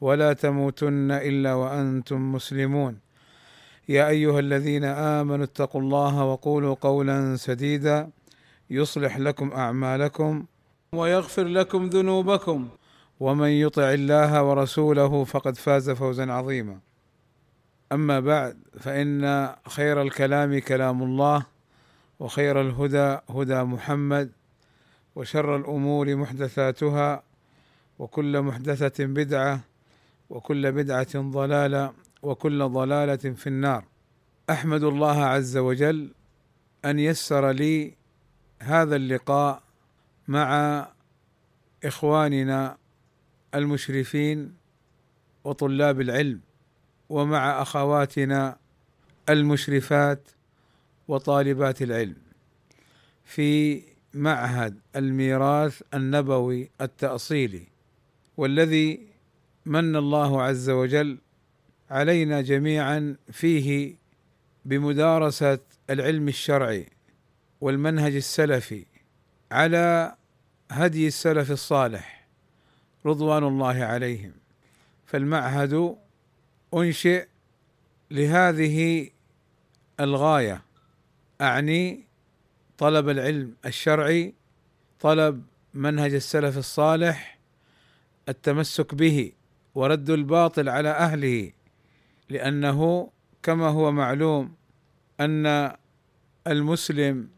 ولا تموتن إلا وأنتم مسلمون. يا أيها الذين آمنوا اتقوا الله وقولوا قولا سديدا يصلح لكم أعمالكم ويغفر لكم ذنوبكم. ومن يطع الله ورسوله فقد فاز فوزا عظيما. أما بعد فإن خير الكلام كلام الله وخير الهدى هدى محمد وشر الأمور محدثاتها وكل محدثة بدعة وكل بدعة ضلالة وكل ضلالة في النار. أحمد الله عز وجل أن يسر لي هذا اللقاء مع إخواننا المشرفين وطلاب العلم ومع أخواتنا المشرفات وطالبات العلم. في معهد الميراث النبوي التأصيلي والذي من الله عز وجل علينا جميعا فيه بمدارسة العلم الشرعي والمنهج السلفي على هدي السلف الصالح رضوان الله عليهم. فالمعهد أنشئ لهذه الغاية. أعني طلب العلم الشرعي طلب منهج السلف الصالح التمسك به ورد الباطل على أهله لأنه كما هو معلوم أن المسلم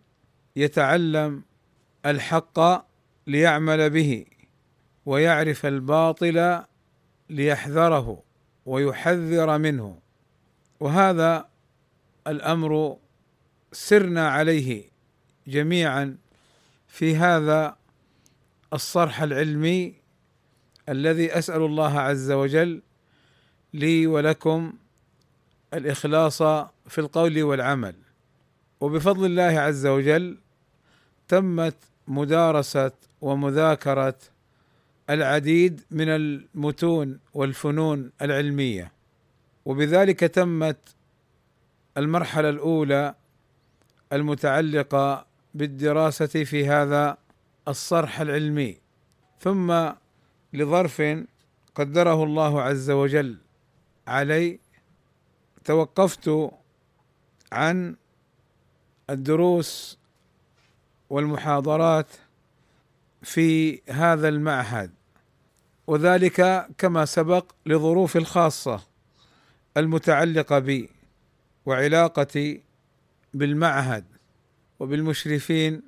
يتعلم الحق ليعمل به ويعرف الباطل ليحذره ويحذر منه. وهذا الأمر سرنا عليه جميعا في هذا الصرح العلمي الذي أسأل الله عز وجل لي ولكم الإخلاص في القول والعمل. وبفضل الله عز وجل تمت مدارسة ومذاكرة العديد من المتون والفنون العلمية. وبذلك تمت المرحلة الأولى المتعلقة بالدراسة في هذا الصرح العلمي. ثم لظرف قدره الله عز وجل علي توقفت عن الدروس والمحاضرات في هذا المعهد وذلك كما سبق لظروف الخاصة المتعلقة بي وعلاقتي بالمعهد وبالمشرفين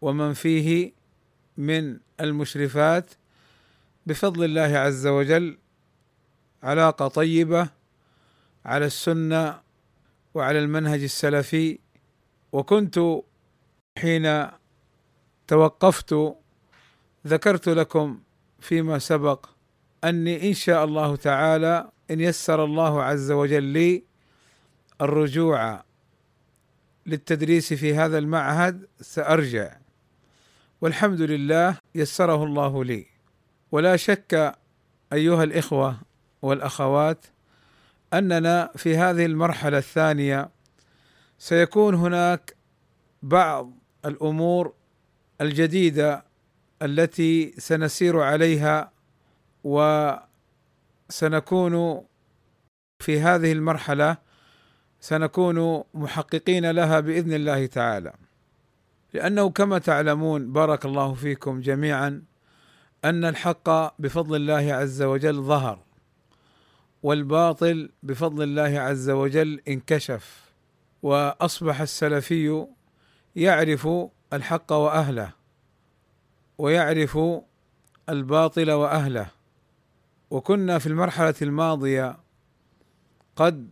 ومن فيه من المشرفات بفضل الله عز وجل علاقة طيبة على السنة وعلى المنهج السلفي. وكنت حين توقفت ذكرت لكم فيما سبق أني إن شاء الله تعالى إن يسر الله عز وجل لي الرجوع للتدريس في هذا المعهد سأرجع. والحمد لله يسره الله لي. ولا شك أيها الإخوة والأخوات أننا في هذه المرحلة الثانية سيكون هناك بعض الأمور الجديدة التي سنسير عليها وسنكون في هذه المرحلة سنكون محققين لها بإذن الله تعالى. لأنه كما تعلمون بارك الله فيكم جميعا أن الحق بفضل الله عز وجل ظهر والباطل بفضل الله عز وجل انكشف وأصبح السلفي يعرف الحق وأهله ويعرف الباطل وأهله. وكنا في المرحلة الماضية قد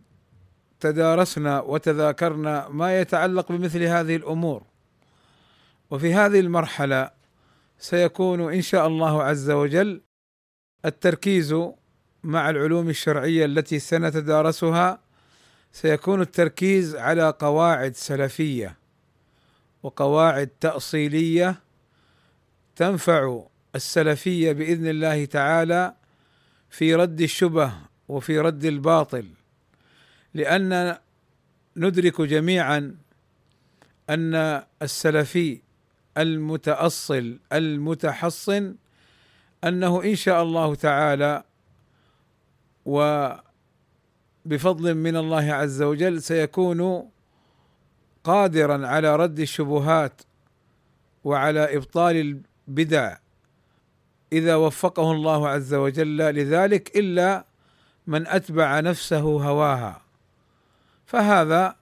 تدارسنا وتذاكرنا ما يتعلق بمثل هذه الأمور. وفي هذه المرحلة سيكون إن شاء الله عز وجل التركيز مع العلوم الشرعية التي سنتدارسها. سيكون التركيز على قواعد سلفية وقواعد تأصيلية تنفع السلفية بإذن الله تعالى في رد الشبه وفي رد الباطل لأن ندرك جميعا أن السلفي المتأصل المتحصن أنه إن شاء الله تعالى وبفضل من الله عز وجل سيكون قادرا على رد الشبهات وعلى إبطال البدع إذا وفقه الله عز وجل لذلك إلا من أتبع نفسه هواها. فهذا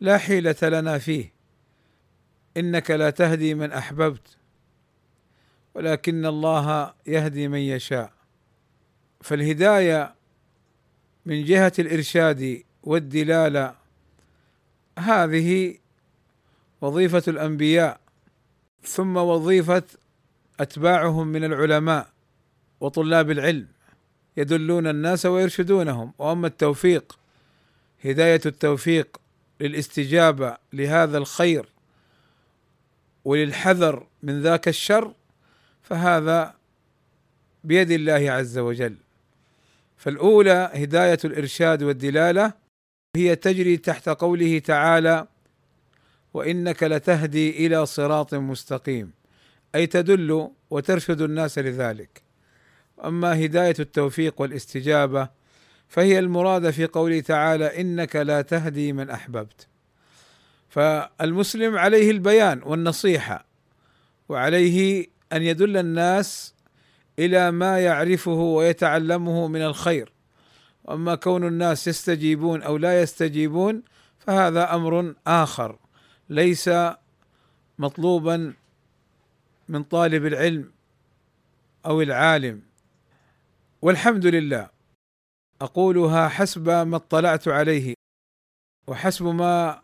لا حيلة لنا فيه. إنك لا تهدي من أحببت ولكن الله يهدي من يشاء. فالهداية من جهة الإرشاد والدلالة هذه وظيفة الأنبياء ثم وظيفة أتباعهم من العلماء وطلاب العلم يدلون الناس ويرشدونهم. وأما التوفيق هداية التوفيق للاستجابة لهذا الخير وللحذر من ذاك الشر فهذا بيد الله عز وجل. فالأولى هداية الإرشاد والدلالة هي تجري تحت قوله تعالى وإنك لتهدي إلى صراط مستقيم. أي تدل وترشد الناس لذلك. أما هداية التوفيق والاستجابة فهي المراد في قوله تعالى إنك لا تهدي من أحببت. فالمسلم عليه البيان والنصيحة وعليه أن يدل الناس إلى ما يعرفه ويتعلمه من الخير. وأما كون الناس يستجيبون أو لا يستجيبون فهذا أمر آخر ليس مطلوبا من طالب العلم أو العالم. والحمد لله أقولها حسب ما اطلعت عليه وحسب ما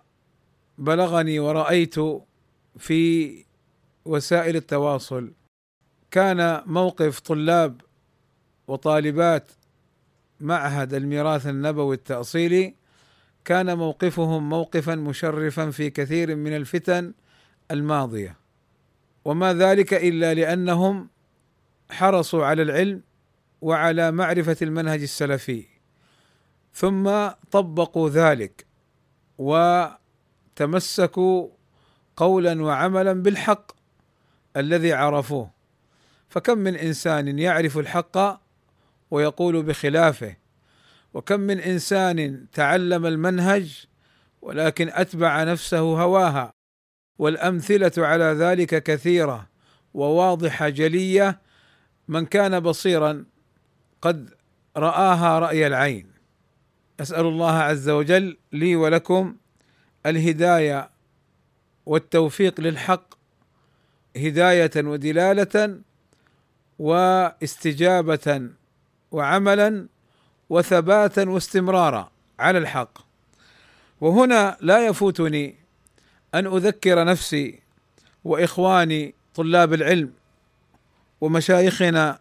بلغني ورأيت في وسائل التواصل. كان موقف طلاب وطالبات معهد الميراث النبوي التأصيلي. كان موقفهم موقفا مشرفا في كثير من الفتن الماضية. وما ذلك إلا لأنهم حرصوا على العلم وعلى معرفة المنهج السلفي. ثم طبقوا ذلك وتمسكوا قولا وعملا بالحق الذي عرفوه. فكم من إنسان يعرف الحق ويقول بخلافه؟ وكم من إنسان تعلم المنهج ولكن أتبع نفسه هواها؟ والأمثلة على ذلك كثيرة وواضحه جلية من كان بصيرا قد رآها رأي العين. أسأل الله عز وجل لي ولكم الهداية والتوفيق للحق هداية ودلالة واستجابة وعملا وثباتا واستمرارا على الحق. وهنا لا يفوتني أن أذكر نفسي وإخواني طلاب العلم ومشايخنا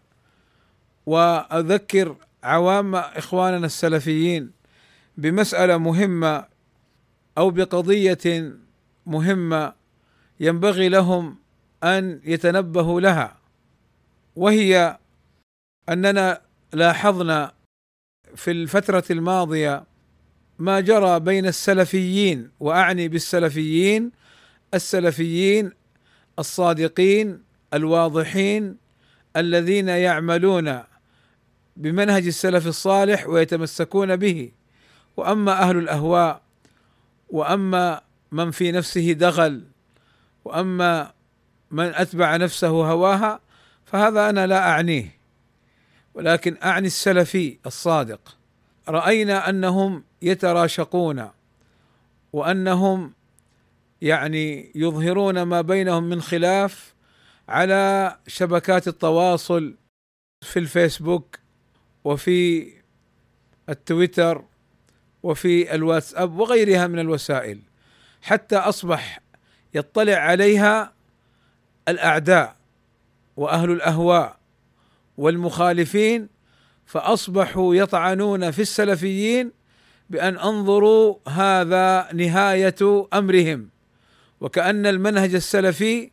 وأذكر عوام إخواننا السلفيين بمسألة مهمة أو بقضية مهمة ينبغي لهم أن يتنبهوا لها وهي أننا لاحظنا في الفترة الماضية ما جرى بين السلفيين وأعني بالسلفيين السلفيين الصادقين الواضحين الذين يعملون بمنهج السلف الصالح ويتمسكون به. وأما أهل الأهواء وأما من في نفسه دغل وأما من أتبع نفسه هواها فهذا أنا لا أعنيه. ولكن أعني السلفي الصادق. رأينا أنهم يتراشقون وأنهم يعني يظهرون ما بينهم من خلاف على شبكات التواصل في الفيسبوك وفي التويتر وفي الواتساب وغيرها من الوسائل حتى أصبح يطلع عليها الأعداء وأهل الأهواء والمخالفين فأصبحوا يطعنون في السلفيين بأن انظروا هذا نهاية أمرهم. وكأن المنهج السلفي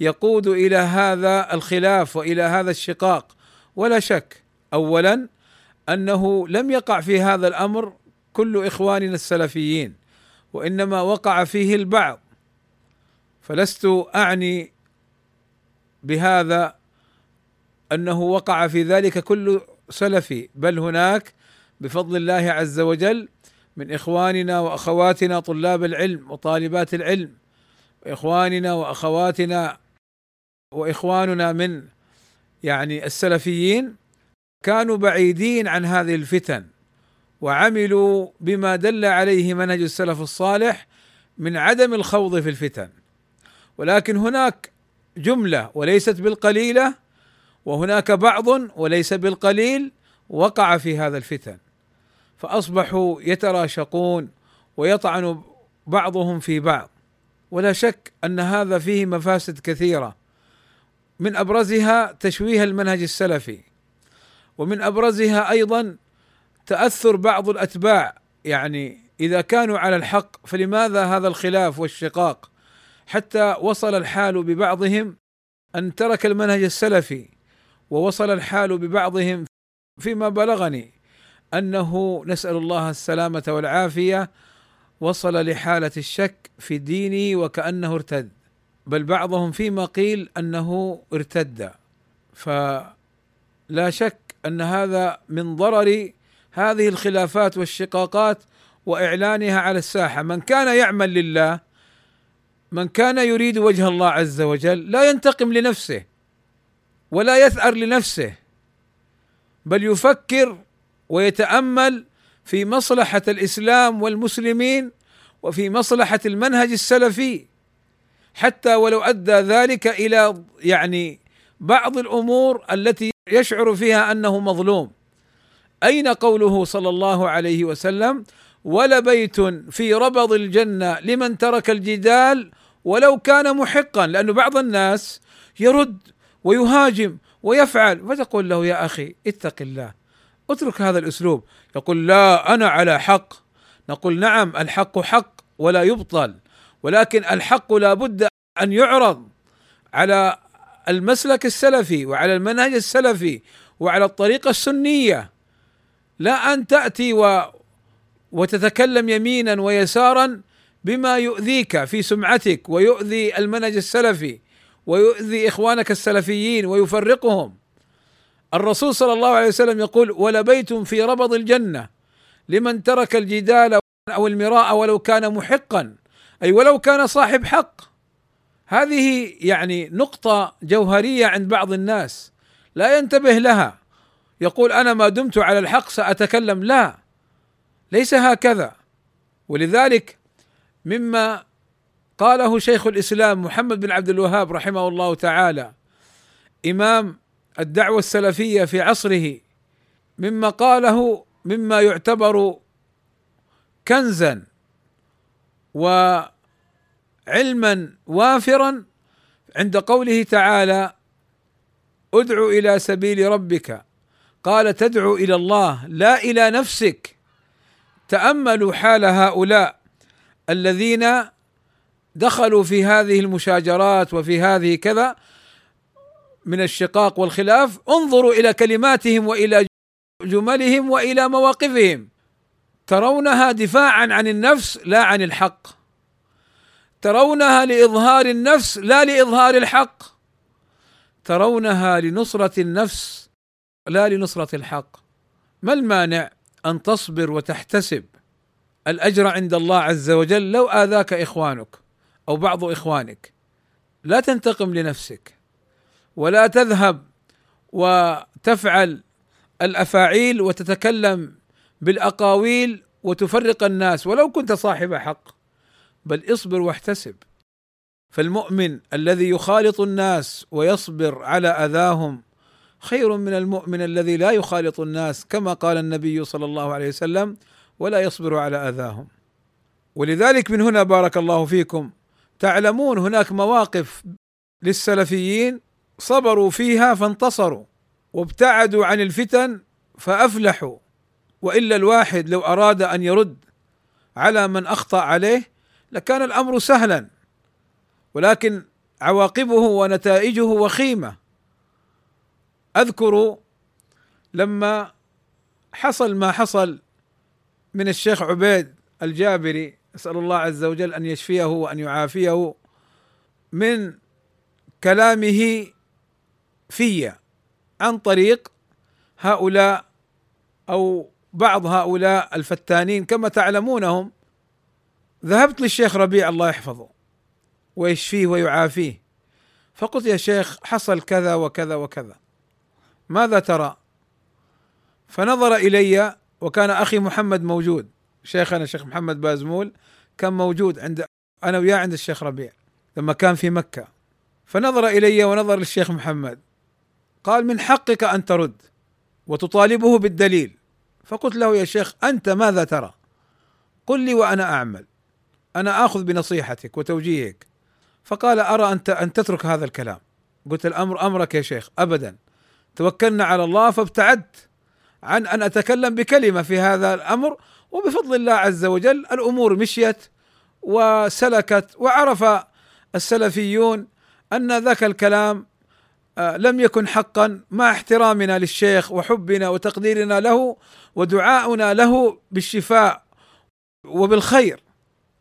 يقود إلى هذا الخلاف وإلى هذا الشقاق. ولا شك اولا أنه لم يقع في هذا الأمر كل إخواننا السلفيين وإنما وقع فيه البعض. فلست أعني بهذا أنه وقع في ذلك كل سلفي بل هناك بفضل الله عز وجل من إخواننا وأخواتنا طلاب العلم وطالبات العلم واخواننا وأخواتنا وإخواننا من يعني السلفيين كانوا بعيدين عن هذه الفتن. وعملوا بما دل عليه منهج السلف الصالح من عدم الخوض في الفتن. ولكن هناك جملة وليست بالقليلة وهناك بعض وليس بالقليل وقع في هذا الفتن. فأصبحوا يتراشقون ويطعن بعضهم في بعض. ولا شك أن هذا فيه مفاسد كثيرة. من أبرزها تشويه المنهج السلفي ومن أبرزها أيضا تأثر بعض الأتباع. يعني إذا كانوا على الحق فلماذا هذا الخلاف والشقاق؟ حتى وصل الحال ببعضهم أن ترك المنهج السلفي ووصل الحال ببعضهم فيما بلغني أنه نسأل الله السلامة والعافية وصل لحالة الشك في دينه وكأنه ارتد. بل بعضهم فيما قيل أنه ارتد. فلا شك أن هذا من ضرر هذه الخلافات والشقاقات وإعلانها على الساحة. من كان يعمل لله من كان يريد وجه الله عز وجل لا ينتقم لنفسه ولا يثأر لنفسه بل يفكر ويتأمل في مصلحة الإسلام والمسلمين وفي مصلحة المنهج السلفي. حتى ولو أدى ذلك إلى يعني بعض الأمور التي يشعر فيها أنه مظلوم. أين قوله صلى الله عليه وسلم؟ ولبيت في ربض الجنة لمن ترك الجدال ولو كان محقا لأن بعض الناس يرد ويهاجم ويفعل. فتقول له يا أخي اتق الله اترك هذا الأسلوب. يقول لا أنا على حق. نقول نعم الحق حق ولا يبطل ولكن الحق لا بد أن يعرض على المسلك السلفي وعلى المنهج السلفي وعلى الطريقة السنية. لا أن تأتي و وتتكلم يمينا ويسارا بما يؤذيك في سمعتك ويؤذي المنهج السلفي ويؤذي إخوانك السلفيين ويفرقهم. الرسول صلى الله عليه وسلم يقول ولبيت في ربض الجنة لمن ترك الجدال أو المراء ولو كان محقا. أي ولو كان صاحب حق. هذه يعني نقطة جوهرية عند بعض الناس لا ينتبه لها. يقول أنا ما دمت على الحق سأتكلم. لا ليس هكذا. ولذلك مما قاله شيخ الإسلام محمد بن عبد الوهاب رحمه الله تعالى إمام الدعوة السلفية في عصره مما قاله مما يعتبر كنزا وعلما وافرا عند قوله تعالى ادع إلى سبيل ربك. قال تدعو إلى الله لا إلى نفسك. تأملوا حال هؤلاء الذين دخلوا في هذه المشاجرات وفي هذه كذا من الشقاق والخلاف. انظروا إلى كلماتهم وإلى جملهم وإلى مواقفهم. ترونها دفاعا عن النفس لا عن الحق. ترونها لإظهار النفس لا لإظهار الحق. ترونها لنصرة النفس. لا لنصرة الحق. ما المانع أن تصبر وتحتسب الأجر عند الله عز وجل لو آذاك إخوانك أو بعض إخوانك. لا تنتقم لنفسك ولا تذهب وتفعل الأفاعيل وتتكلم بالأقاويل وتفرق الناس ولو كنت صاحب حق بل اصبر واحتسب. فالمؤمن الذي يخالط الناس ويصبر على أذاهم خير من المؤمن الذي لا يخالط الناس كما قال النبي صلى الله عليه وسلم ولا يصبر على أذاهم. ولذلك من هنا بارك الله فيكم. تعلمون هناك مواقف للسلفيين صبروا فيها فانتصروا وابتعدوا عن الفتن فأفلحوا. وإلا الواحد لو أراد أن يرد على من أخطأ عليه لكان الأمر سهلا. ولكن عواقبه ونتائجه وخيمة. أذكر لما حصل ما حصل من الشيخ عبيد الجابري أسأل الله عز وجل أن يشفيه وأن يعافيه من كلامه في عن طريق هؤلاء أو بعض هؤلاء الفتانين. كما تعلمونهم ذهبت للشيخ ربيع الله يحفظه ويشفيه ويعافيه. فقلت يا شيخ حصل كذا وكذا وكذا. ماذا ترى؟ فنظر إلي وكان أخي محمد موجود. شيخنا الشيخ محمد بازمول كان موجود عند أنا وياه عند الشيخ ربيع لما كان في مكة. فنظر إلي ونظر للشيخ محمد. قال من حقك أن ترد وتطالبه بالدليل. فقلت له يا شيخ أنت ماذا ترى؟ قل لي وأنا أعمل. أنا آخذ بنصيحتك وتوجيهك. فقال أرى ان أن تترك هذا الكلام. قلت الأمر أمرك يا شيخ ابدا. توكلنا على الله فابتعدت عن أن أتكلم بكلمة في هذا الأمر وبفضل الله عز وجل الأمور مشيت وسلكت وعرف السلفيون أن ذاك الكلام آه، لم يكن حقا مع احترامنا للشيخ وحبنا وتقديرنا له ودعاؤنا له بالشفاء وبالخير.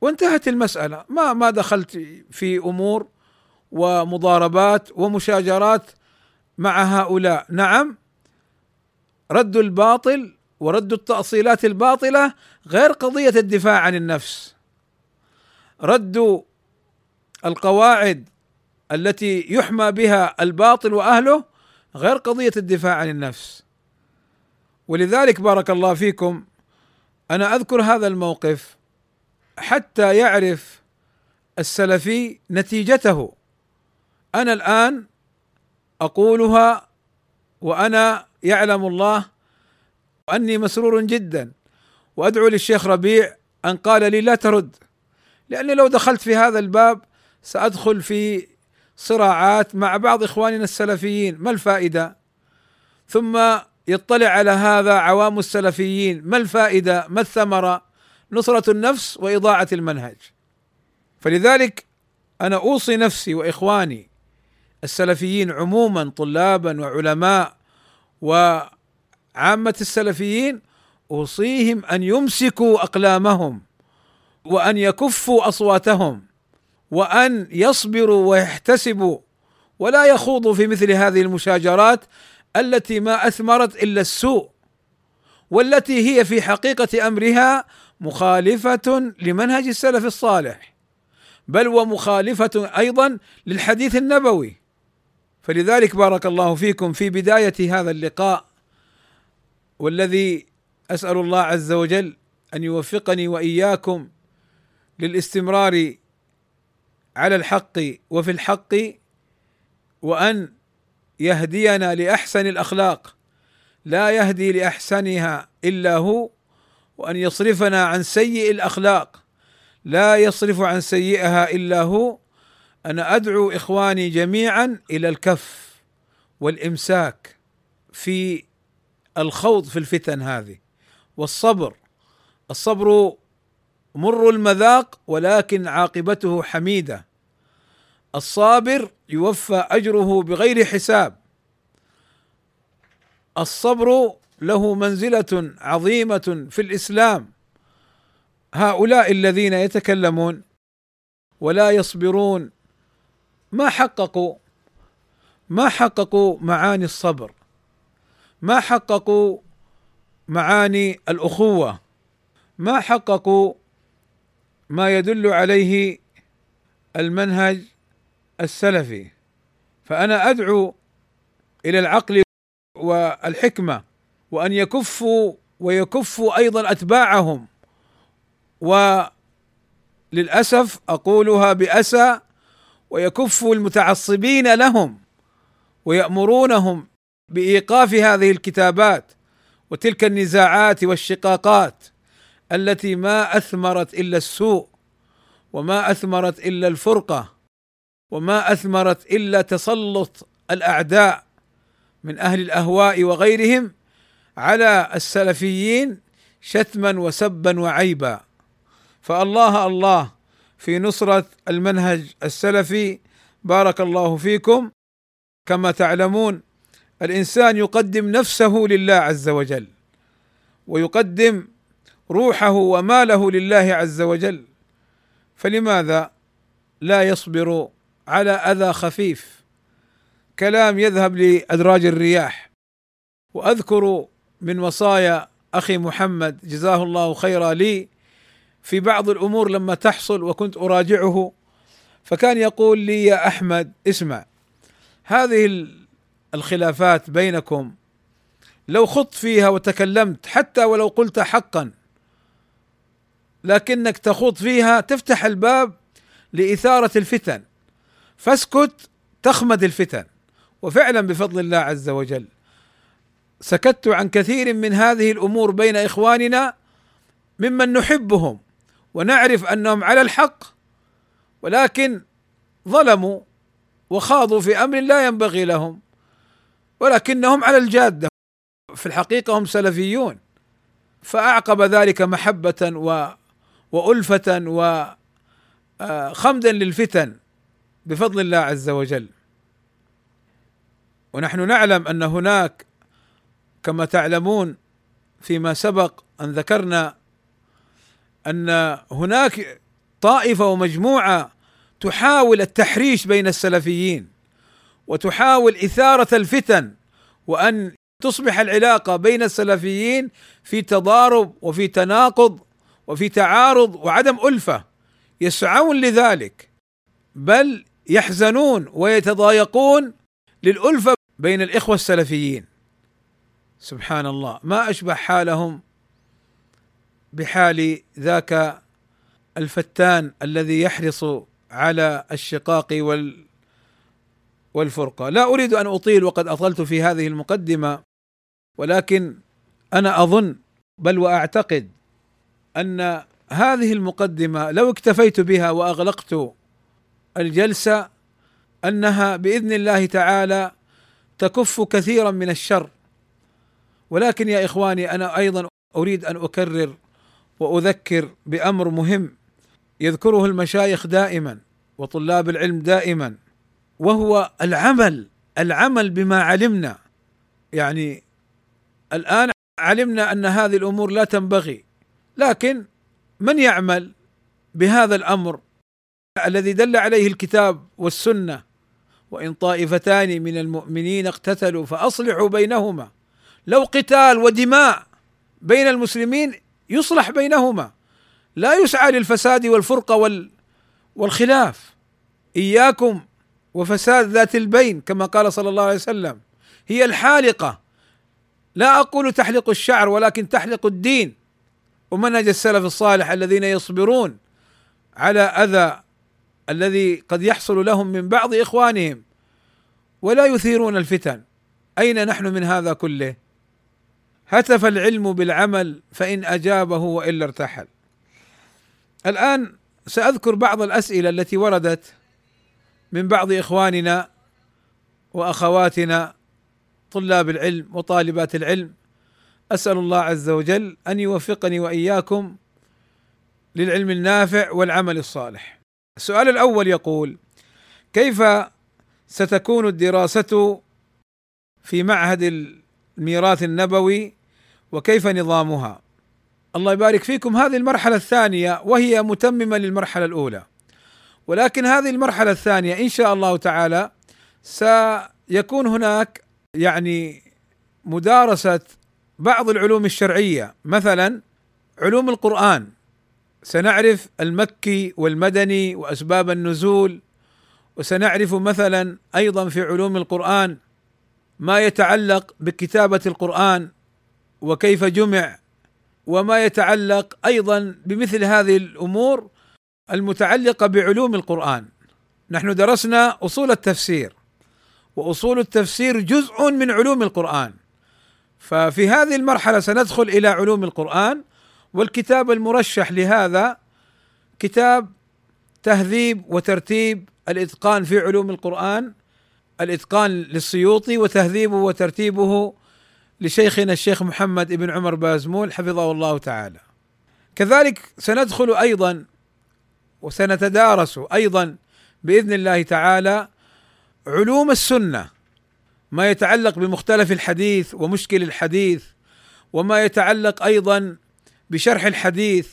وانتهت المسألة. ما ما دخلت في أمور ومضاربات ومشاجرات مع هؤلاء. نعم رد الباطل ورد التأصيلات الباطلة غير قضية الدفاع عن النفس. رد القواعد التي يحمى بها الباطل وأهله غير قضية الدفاع عن النفس. ولذلك بارك الله فيكم أنا أذكر هذا الموقف حتى يعرف السلفي نتيجته. أنا الآن أقولها وأنا يعلم الله أني مسرور جدا وأدعو للشيخ ربيع أن قال لي لا ترد لأني لو دخلت في هذا الباب سأدخل في صراعات مع بعض إخواننا السلفيين ما الفائدة؟ ثم يطلع على هذا عوام السلفيين ما الفائدة؟ ما الثمرة؟ نصرة النفس وإضاعة المنهج. فلذلك أنا أوصي نفسي وإخواني السلفيين عموما طلابا وعلماء. وعامة السلفيين أوصيهم أن يمسكوا أقلامهم وأن يكفوا أصواتهم وأن يصبروا ويحتسبوا ولا يخوضوا في مثل هذه المشاجرات التي ما أثمرت إلا السوء والتي هي في حقيقة أمرها مخالفة لمنهج السلف الصالح بل ومخالفة أيضا للحديث النبوي. فلذلك بارك الله فيكم في بداية هذا اللقاء والذي أسأل الله عز وجل أن يوفقني وإياكم للاستمرار على الحق وفي الحق وأن يهدينا لأحسن الأخلاق. لا يهدي لأحسنها إلا هو وأن يصرفنا عن سيء الأخلاق. لا يصرف عن سيئها إلا هو أنا أدعو إخواني جميعا إلى الكف والإمساك في الخوض في الفتن هذه. والصبر الصبر مر المذاق ولكن عاقبته حميدة. الصابر يوفى أجره بغير حساب. الصبر له منزلة عظيمة في الإسلام. هؤلاء الذين يتكلمون ولا يصبرون ما حققوا ما حققوا معاني الصبر ما حققوا معاني الأخوة ما حققوا ما يدل عليه المنهج السلفي. فأنا أدعو إلى العقل والحكمة وأن يكفوا ويكفوا أيضا أتباعهم. وللأسف أقولها بأسى ويكفوا المتعصبين لهم ويأمرونهم بإيقاف هذه الكتابات وتلك النزاعات والشقاقات التي ما أثمرت إلا السوء وما أثمرت إلا الفرقة وما أثمرت إلا تسلط الأعداء من أهل الأهواء وغيرهم على السلفيين شتما وسبا وعيبا. فالله الله في نصرة المنهج السلفي. بارك الله فيكم. كما تعلمون الإنسان يقدم نفسه لله عز وجل ويقدم روحه وماله لله عز وجل. فلماذا لا يصبر على أذى خفيف؟ كلام يذهب لأدراج الرياح. وأذكر من وصايا أخي محمد جزاه الله خيرا لي في بعض الأمور لما تحصل وكنت أراجعه فكان يقول لي يا أحمد اسمع هذه الخلافات بينكم لو خضت فيها وتكلمت حتى ولو قلت حقا لكنك تخوض فيها تفتح الباب لإثارة الفتن فاسكت تخمد الفتن. وفعلا بفضل الله عز وجل. سكت عن كثير من هذه الأمور بين إخواننا ممن نحبهم. ونعرف أنهم على الحق ولكن ظلموا وخاضوا في أمر لا ينبغي لهم ولكنهم على الجادة. في الحقيقة هم سلفيون. فأعقب ذلك محبة و وألفة وخمدا للفتن بفضل الله عز وجل. ونحن نعلم أن هناك كما تعلمون فيما سبق أن ذكرنا أن هناك طائفة ومجموعة تحاول التحريش بين السلفيين وتحاول إثارة الفتن وأن تصبح العلاقة بين السلفيين في تضارب وفي تناقض وفي تعارض وعدم ألفة يسعون لذلك بل يحزنون ويتضايقون للألفة بين الإخوة السلفيين. سبحان الله ما أشبه حالهم بحال ذاك الفتان الذي يحرص على الشقاق وال والفرقة، لا أريد أن أطيل وقد أطلت في هذه المقدمة ولكن أنا أظن بل وأعتقد أن هذه المقدمة لو اكتفيت بها وأغلقت الجلسة أنها بإذن الله تعالى تكف كثيرا من الشر. ولكن يا إخواني أنا أيضا أريد أن أكرر وأذكر بأمر مهم يذكره المشايخ دائما وطلاب العلم دائما وهو العمل العمل بما علمنا. يعني الآن علمنا أن هذه الأمور لا تنبغي لكن من يعمل بهذا الأمر الذي دل عليه الكتاب والسنة؟ وإن طائفتان من المؤمنين اقتتلوا فأصلحوا بينهما. لو قتال ودماء بين المسلمين يصلح بينهما. لا يسعى للفساد والفرقة وال والخلاف. إياكم وفساد ذات البين كما قال صلى الله عليه وسلم هي الحالقة. لا أقول تحلق الشعر ولكن تحلق الدين. ومنهج السلف الصالح الذين يصبرون على أذى الذي قد يحصل لهم من بعض إخوانهم ولا يثيرون الفتن. أين نحن من هذا كله؟ هتف العلم بالعمل فإن أجابه وإلا ارتحل الآن سأذكر بعض الأسئلة التي وردت من بعض إخواننا وأخواتنا طلاب العلم وطالبات العلم أسأل الله عز وجل أن يوفقني وإياكم للعلم النافع والعمل الصالح. السؤال الأول يقول: كيف ستكون الدراسة في معهد الميراث النبوي وكيف نظامها؟ الله يبارك فيكم هذه المرحلة الثانية وهي متممة للمرحلة الأولى. ولكن هذه المرحلة الثانية إن شاء الله تعالى سيكون هناك يعني مدارسة بعض العلوم الشرعية مثلا علوم القرآن سنعرف المكي والمدني وأسباب النزول وسنعرف مثلا أيضا في علوم القرآن ما يتعلق بكتابة القرآن وكيف جمع وما يتعلق أيضا بمثل هذه الأمور المتعلقة بعلوم القرآن. نحن درسنا أصول التفسير وأصول التفسير جزء من علوم القرآن. ففي هذه المرحلة سندخل إلى علوم القرآن والكتاب المرشح لهذا كتاب تهذيب وترتيب الإتقان في علوم القرآن. الإتقان للسيوطي وتهذيبه وترتيبه لشيخنا الشيخ محمد بن عمر بازمول حفظه الله تعالى. كذلك سندخل أيضا وسنتدارس أيضا بإذن الله تعالى علوم السنة ما يتعلق بمختلف الحديث ومشكل الحديث وما يتعلق أيضا بشرح الحديث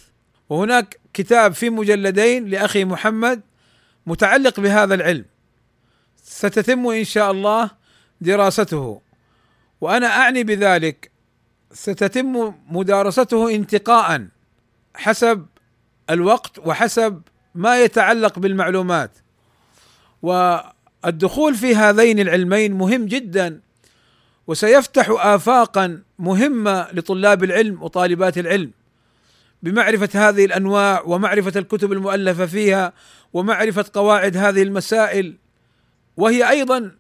وهناك كتاب في مجلدين لأخي محمد متعلق بهذا العلم ستتم إن شاء الله دراسته. وأنا أعني بذلك ستتم مدارسته انتقاء حسب الوقت وحسب ما يتعلق بالمعلومات. والدخول في هذين العلمين مهم جدا وسيفتح افاقا مهمة لطلاب العلم وطالبات العلم. بمعرفة هذه الأنواع ومعرفة الكتب المؤلفة فيها ومعرفة قواعد هذه المسائل وهي أيضا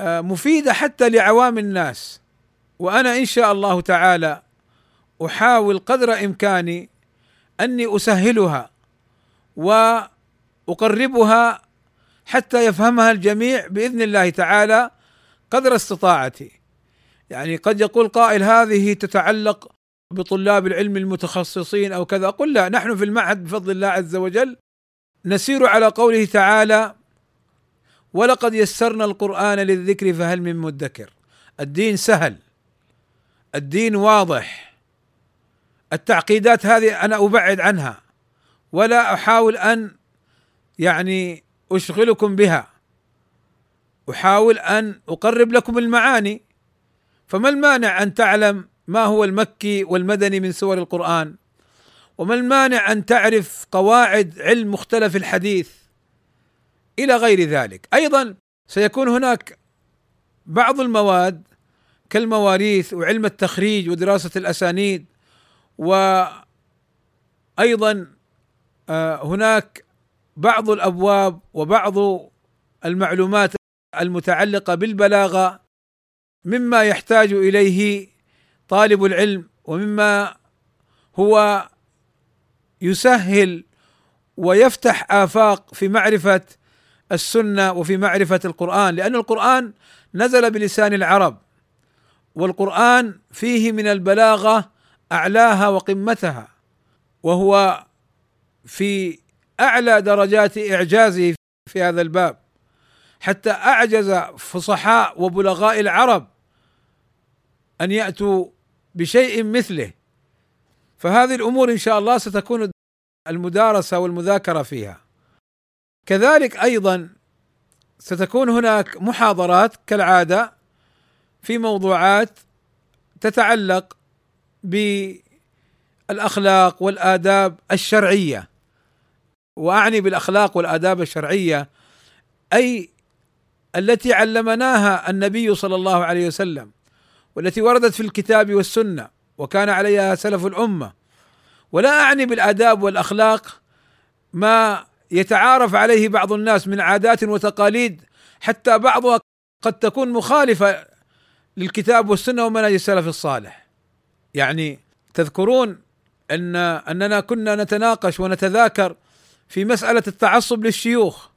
آه، مفيدة حتى لعوام الناس. وأنا إن شاء الله تعالى أحاول قدر إمكاني أني أسهلها وأقربها حتى يفهمها الجميع بإذن الله تعالى قدر استطاعتي. يعني قد يقول قائل هذه تتعلق بطلاب العلم المتخصصين أو كذا. قل لا نحن في المعهد بفضل الله عز وجل نسير على قوله تعالى ولقد يسرنا القرآن للذكر فهل من مدكر؟ الدين سهل الدين واضح. التعقيدات هذه أنا أبعد عنها ولا أحاول أن يعني أشغلكم بها. أحاول أن أقرب لكم المعاني. فما المانع أن تعلم ما هو المكي والمدني من سور القرآن؟ وما المانع أن تعرف قواعد علم مختلف الحديث؟ إلى غير ذلك. أيضا سيكون هناك بعض المواد كالمواريث وعلم التخريج ودراسة الأسانيد وأيضا آه، هناك بعض الأبواب وبعض المعلومات المتعلقة بالبلاغة مما يحتاج إليه طالب العلم ومما هو يسهل ويفتح آفاق في معرفة السنة وفي معرفة القرآن لأن القرآن نزل بلسان العرب والقرآن فيه من البلاغة أعلاها وقمتها وهو في أعلى درجات إعجازه في هذا الباب. حتى أعجز فصحاء وبلغاء العرب أن يأتوا بشيء مثله. فهذه الأمور إن شاء الله ستكون المدارسة والمذاكرة فيها. كذلك أيضا ستكون هناك محاضرات كالعادة في موضوعات تتعلق بالأخلاق والآداب الشرعية. وأعني بالأخلاق والآداب الشرعية أي التي علمناها النبي صلى الله عليه وسلم والتي وردت في الكتاب والسنة وكان عليها سلف الأمة. ولا أعني بالآداب والأخلاق ما يتعارف عليه بعض الناس من عادات وتقاليد حتى بعضها قد تكون مخالفة للكتاب والسنة ومنهج السلف الصالح. يعني تذكرون ان أننا كنا نتناقش ونتذاكر في مسألة التعصب للشيوخ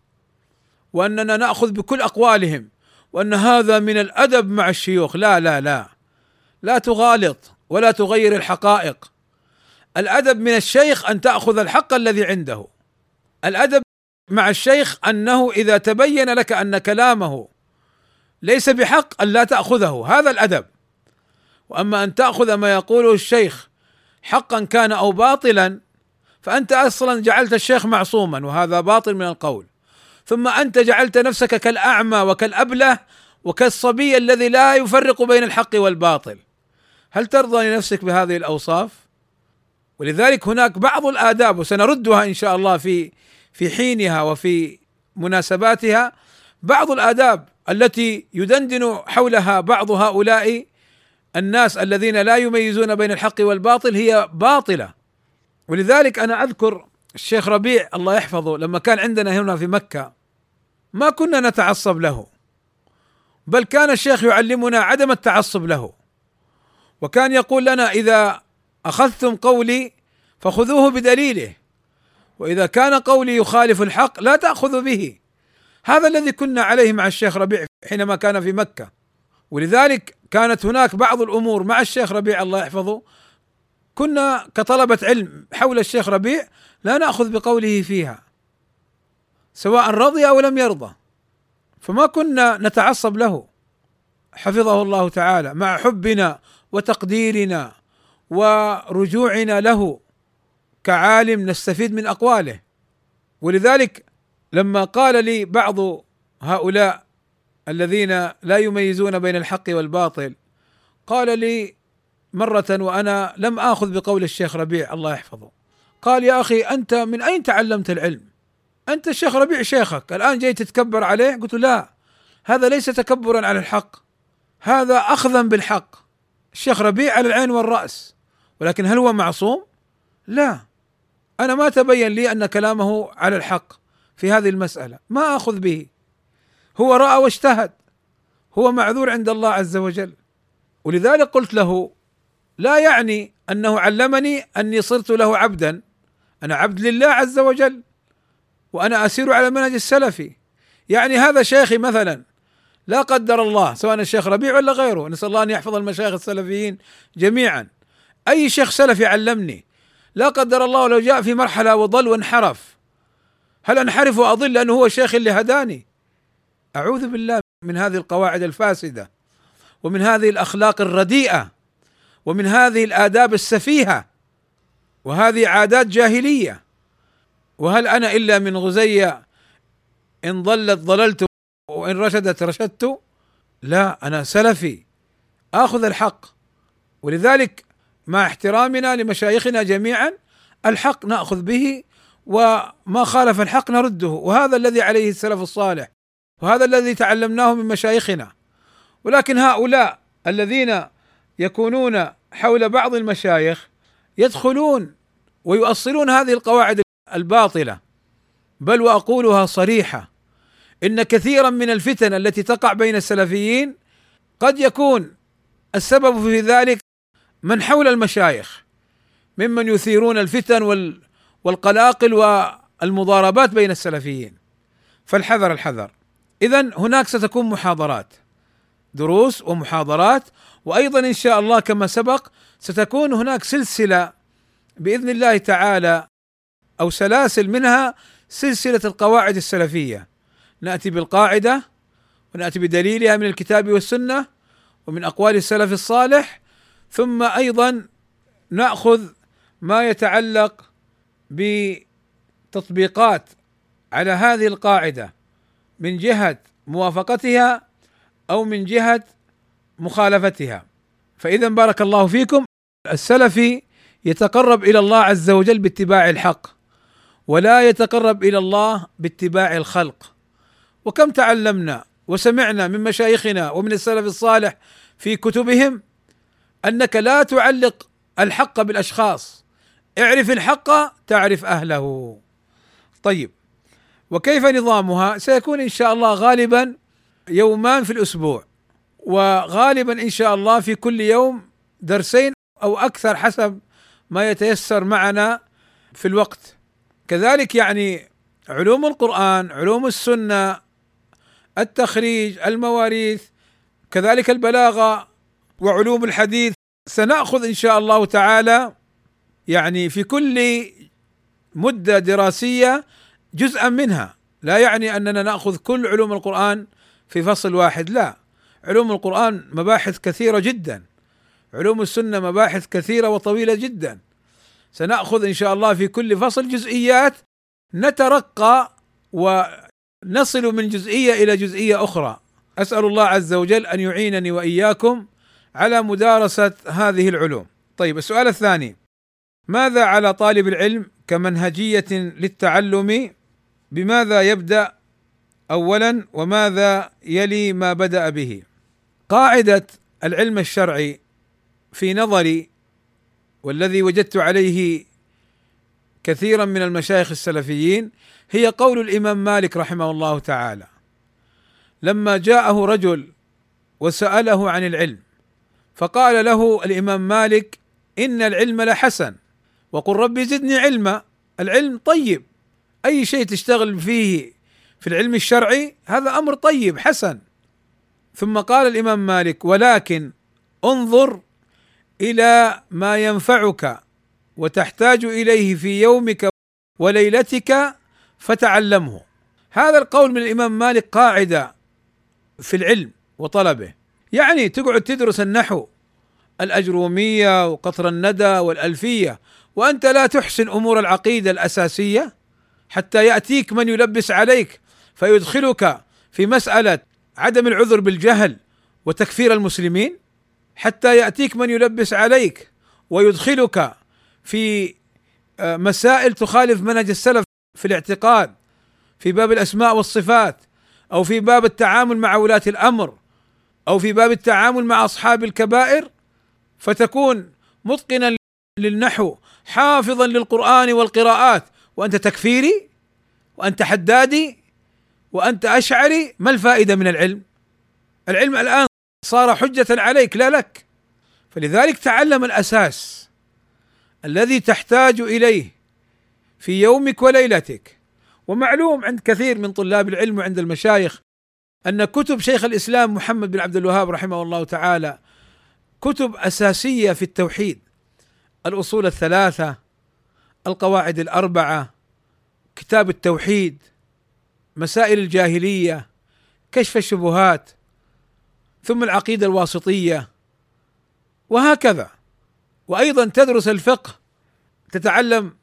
وأننا نأخذ بكل أقوالهم وأن هذا من الأدب مع الشيوخ. لا لا لا. لا تغالط ولا تغير الحقائق. الأدب من الشيخ أن تأخذ الحق الذي عنده. الأدب مع الشيخ أنه إذا تبين لك أن كلامه ليس بحق أن لا تأخذه هذا الأدب. وأما أن تأخذ ما يقوله الشيخ حقا كان أو باطلا فأنت أصلا جعلت الشيخ معصوما وهذا باطل من القول. ثم أنت جعلت نفسك كالأعمى وكالأبلة وكالصبي الذي لا يفرق بين الحق والباطل. هل ترضى لنفسك بهذه الأوصاف؟ ولذلك هناك بعض الآداب وسنردها إن شاء الله في في حينها وفي مناسباتها بعض الآداب التي يدندن حولها بعض هؤلاء الناس الذين لا يميزون بين الحق والباطل هي باطلة. ولذلك أنا أذكر الشيخ ربيع الله يحفظه لما كان عندنا هنا في مكة ما كنا نتعصب له بل كان الشيخ يعلمنا عدم التعصب له. وكان يقول لنا إذا أخذتم قولي فخذوه بدليله. وإذا كان قولي يخالف الحق لا تاخذوا به. هذا الذي كنا عليه مع الشيخ ربيع حينما كان في مكة. ولذلك كانت هناك بعض الأمور مع الشيخ ربيع الله يحفظه كنا كطلبة علم حول الشيخ ربيع لا نأخذ بقوله فيها سواء رضي أو لم يرضى. فما كنا نتعصب له. حفظه الله تعالى مع حبنا وتقديرنا ورجوعنا له. كعالم نستفيد من أقواله. ولذلك لما قال لي بعض هؤلاء الذين لا يميزون بين الحق والباطل قال لي مرة وأنا لم آخذ بقول الشيخ ربيع الله يحفظه قال يا أخي أنت من أين تعلمت العلم؟ أنت الشيخ ربيع شيخك الآن جاي تتكبر عليه؟ قلت لا هذا ليس تكبرا على الحق هذا أخذا بالحق الشيخ ربيع على العين والرأس ولكن هل هو معصوم؟ لا. أنا ما تبين لي أن كلامه على الحق في هذه المسألة. ما آخذ به. هو رأى واجتهد. هو معذور عند الله عز وجل. ولذلك قلت له لا يعني أنه علمني أني صرت له عبدا. أنا عبد لله عز وجل وأنا أسير على المنهج السلفي يعني هذا شيخي مثلا لا قدر الله سواء الشيخ ربيع ولا غيره نسأل الله أن يحفظ المشايخ السلفيين جميعا. أي شيخ سلفي علمني لا قدر الله لو جاء في مرحلة وضل وانحرف. هل أنحرف وأضل لأنه هو الشيخ اللي هداني؟ أعوذ بالله من هذه القواعد الفاسدة ومن هذه الأخلاق الرديئة ومن هذه الآداب السفيهة وهذه عادات جاهلية. وهل أنا إلا من غزية إن ضلت ضللت وإن رشدت رشدت؟ لا أنا سلفي آخذ الحق. ولذلك مع احترامنا لمشايخنا جميعا الحق نأخذ به وما خالف الحق نرده. وهذا الذي عليه السلف الصالح وهذا الذي تعلمناه من مشايخنا. ولكن هؤلاء الذين يكونون حول بعض المشايخ يدخلون ويؤصلون هذه القواعد الباطلة بل وأقولها صريحة إن كثيرا من الفتن التي تقع بين السلفيين قد يكون السبب في ذلك من حول المشايخ ممن يثيرون الفتن والقلاقل والمضاربات بين السلفيين. فالحذر الحذر. اذا هناك ستكون محاضرات دروس ومحاضرات وأيضا إن شاء الله كما سبق ستكون هناك سلسلة بإذن الله تعالى أو سلاسل منها سلسلة القواعد السلفية. نأتي بالقاعدة ونأتي بدليلها من الكتاب والسنة ومن أقوال السلف الصالح ثم أيضا نأخذ ما يتعلق بتطبيقات على هذه القاعدة من جهة موافقتها أو من جهة مخالفتها. فاذا بارك الله فيكم. السلفي يتقرب إلى الله عز وجل باتباع الحق ولا يتقرب إلى الله باتباع الخلق. وكم تعلمنا وسمعنا من مشايخنا ومن السلف الصالح في كتبهم أنك لا تعلق الحق بالأشخاص. اعرف الحق تعرف أهله. طيب وكيف نظامها؟ سيكون إن شاء الله غالبا يومان في الأسبوع وغالبا إن شاء الله في كل يوم درسين أو أكثر حسب ما يتيسر معنا في الوقت. كذلك يعني علوم القرآن علوم السنة التخريج المواريث كذلك البلاغة وعلوم الحديث. سنأخذ إن شاء الله تعالى يعني في كل مدة دراسية جزءا منها. لا يعني أننا نأخذ كل علوم القرآن في فصل واحد لا. علوم القرآن مباحث كثيرة جدا. علوم السنة مباحث كثيرة وطويلة جدا. سنأخذ إن شاء الله في كل فصل جزئيات نترقى ونصل من جزئية إلى جزئية أخرى. أسأل الله عز وجل أن يعينني وإياكم على مدارسة هذه العلوم. طيب السؤال الثاني. ماذا على طالب العلم كمنهجية للتعلم؟ بماذا يبدأ اولا وماذا يلي ما بدأ به؟ قاعدة العلم الشرعي في نظري والذي وجدت عليه كثيرا من المشايخ السلفيين هي قول الإمام مالك رحمه الله تعالى لما جاءه رجل وسأله عن العلم فقال له الإمام مالك إن العلم لحسن. وقل ربي زدني علما. العلم طيب. أي شيء تشتغل فيه في العلم الشرعي هذا أمر طيب حسن. ثم قال الإمام مالك ولكن انظر إلى ما ينفعك وتحتاج إليه في يومك وليلتك فتعلمه. هذا القول من الإمام مالك قاعدة في العلم وطلبه. يعني تقعد تدرس النحو الأجرومية وقطر الندى والألفية وأنت لا تحسن أمور العقيدة الأساسية حتى يأتيك من يلبس عليك فيدخلك في مسألة عدم العذر بالجهل وتكفير المسلمين حتى يأتيك من يلبس عليك ويدخلك في آه، مسائل تخالف منهج السلف في الاعتقاد في باب الأسماء والصفات أو في باب التعامل مع ولاة الأمر. أو في باب التعامل مع أصحاب الكبائر فتكون متقنا للنحو حافظا للقرآن والقراءات. وأنت تكفيري؟ وأنت حدادي؟ وأنت أشعري؟ ما الفائدة من العلم؟ العلم الآن صار حجة عليك لا لك. فلذلك تعلم الأساس الذي تحتاج إليه في يومك وليلتك. ومعلوم عند كثير من طلاب العلم وعند المشايخ أن كتب شيخ الإسلام محمد بن عبد الوهاب رحمه الله تعالى كتب أساسية في التوحيد الأصول الثلاثة القواعد الأربعة كتاب التوحيد مسائل الجاهلية كشف الشبهات ثم العقيدة الواسطية وهكذا. وأيضا تدرس الفقه تتعلم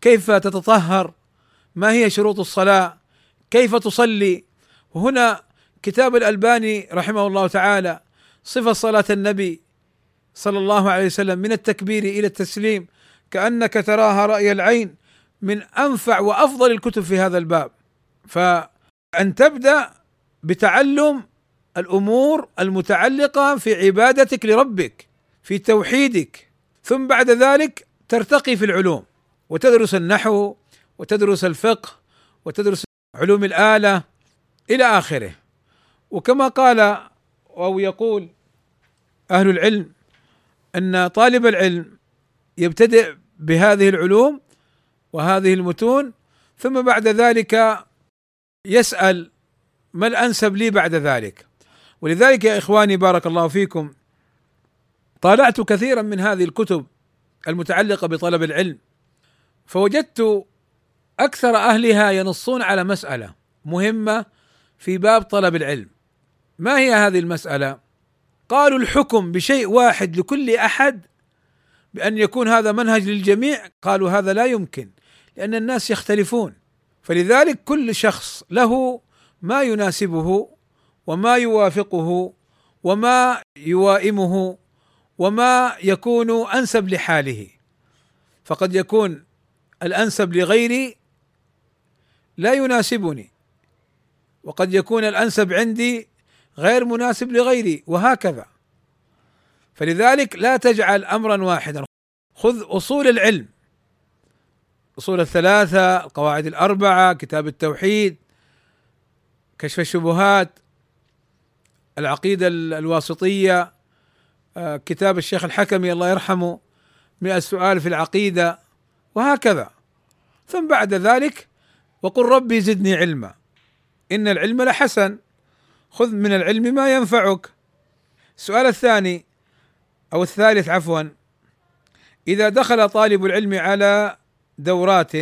كيف تتطهر ما هي شروط الصلاة كيف تصلي. وهنا كتاب الألباني رحمه الله تعالى صفة صلاة النبي صلى الله عليه وسلم من التكبير إلى التسليم كأنك تراها رأي العين من أنفع وأفضل الكتب في هذا الباب. فأن تبدأ بتعلم الأمور المتعلقة في عبادتك لربك في توحيدك ثم بعد ذلك ترتقي في العلوم وتدرس النحو وتدرس الفقه وتدرس علوم الآلة إلى آخره. وكما قال أو يقول أهل العلم أن طالب العلم يبتدئ بهذه العلوم وهذه المتون ثم بعد ذلك يسأل ما الأنسب لي بعد ذلك. ولذلك يا إخواني بارك الله فيكم طالعت كثيرا من هذه الكتب المتعلقة بطلب العلم فوجدت أكثر أهلها ينصون على مسألة مهمة في باب طلب العلم. ما هي هذه المسألة؟ قالوا الحكم بشيء واحد لكل أحد بأن يكون هذا منهج للجميع؟ قالوا هذا لا يمكن لأن الناس يختلفون. فلذلك كل شخص له ما يناسبه وما يوافقه وما يوائمه وما يكون أنسب لحاله. فقد يكون الأنسب لغيري لا يناسبني وقد يكون الأنسب عندي غير مناسب لغيري وهكذا. فلذلك لا تجعل امرا واحدا. خذ أصول العلم. اصول الثلاثة القواعد الأربعة كتاب التوحيد كشف الشبهات العقيدة الواسطية آه، كتاب الشيخ الحكمي الله يرحمه مئة سؤال في العقيدة وهكذا. ثم بعد ذلك وقل ربي زدني علما. إن العلم لحسن. خذ من العلم ما ينفعك السؤال الثاني أو الثالث عفوا إذا دخل طالب العلم على دورات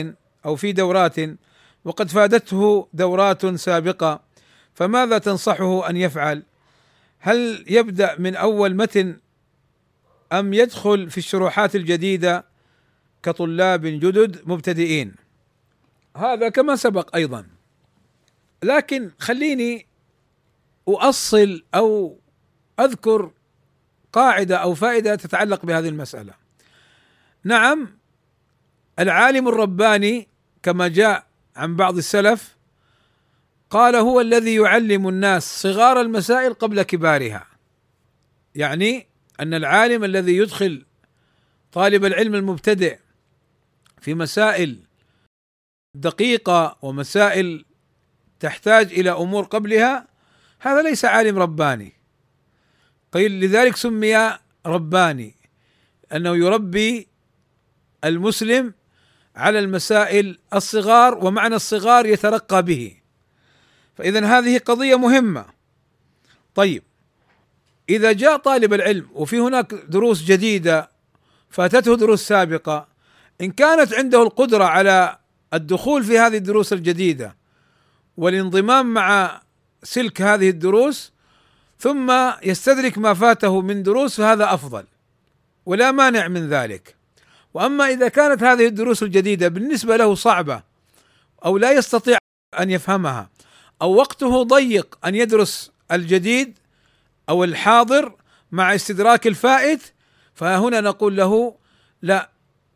أو في دورات وقد فادته دورات سابقة فماذا تنصحه أن يفعل؟ هل يبدأ من أول متن أم يدخل في الشروحات الجديدة كطلاب جدد مبتدئين؟ هذا كما سبق أيضا لكن خليني أؤصل أو أذكر قاعدة أو فائدة تتعلق بهذه المسألة. نعم العالم الرباني كما جاء عن بعض السلف قال هو الذي يعلم الناس صغار المسائل قبل كبارها يعني أن العالم الذي يدخل طالب العلم المبتدئ في مسائل دقيقة ومسائل تحتاج إلى أمور قبلها هذا ليس عالم رباني. قيل لذلك سمي رباني أنه يربي المسلم على المسائل الصغار ومعنى الصغار يترقى به. فاذا هذه قضية مهمة. طيب إذا جاء طالب العلم وفي هناك دروس جديدة فاتته دروس سابقة إن كانت عنده القدرة على الدخول في هذه الدروس الجديدة والانضمام مع سلك هذه الدروس ثم يستدرك ما فاته من دروس فهذا أفضل ولا مانع من ذلك. وأما إذا كانت هذه الدروس الجديدة بالنسبة له صعبة أو لا يستطيع أن يفهمها أو وقته ضيق أن يدرس الجديد أو الحاضر مع استدراك الفائت فهنا نقول له لا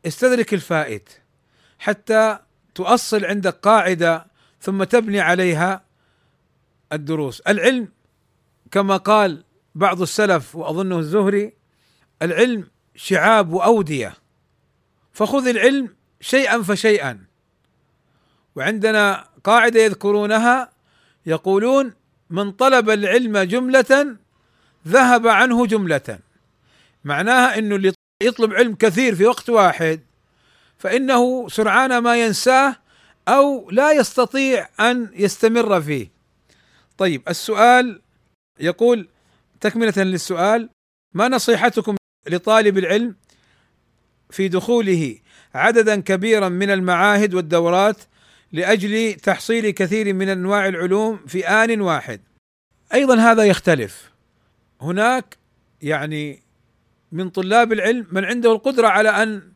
استدرك الفائت حتى تؤصل عندك قاعدة ثم تبني عليها الدروس. العلم كما قال بعض السلف وأظنه الزهري العلم شعاب وأودية. فخذ العلم شيئا فشيئا. وعندنا قاعدة يذكرونها يقولون من طلب العلم جملة ذهب عنه جملة. معناها إنه اللي يطلب علم كثير في وقت واحد فإنه سرعان ما ينساه أو لا يستطيع أن يستمر فيه. طيب السؤال يقول تكملة للسؤال ما نصيحتكم لطالب العلم في دخوله عددا كبيرا من المعاهد والدورات لأجل تحصيل كثير من أنواع العلوم في آن واحد. أيضا هذا يختلف. هناك يعني من طلاب العلم من عنده القدرة على أن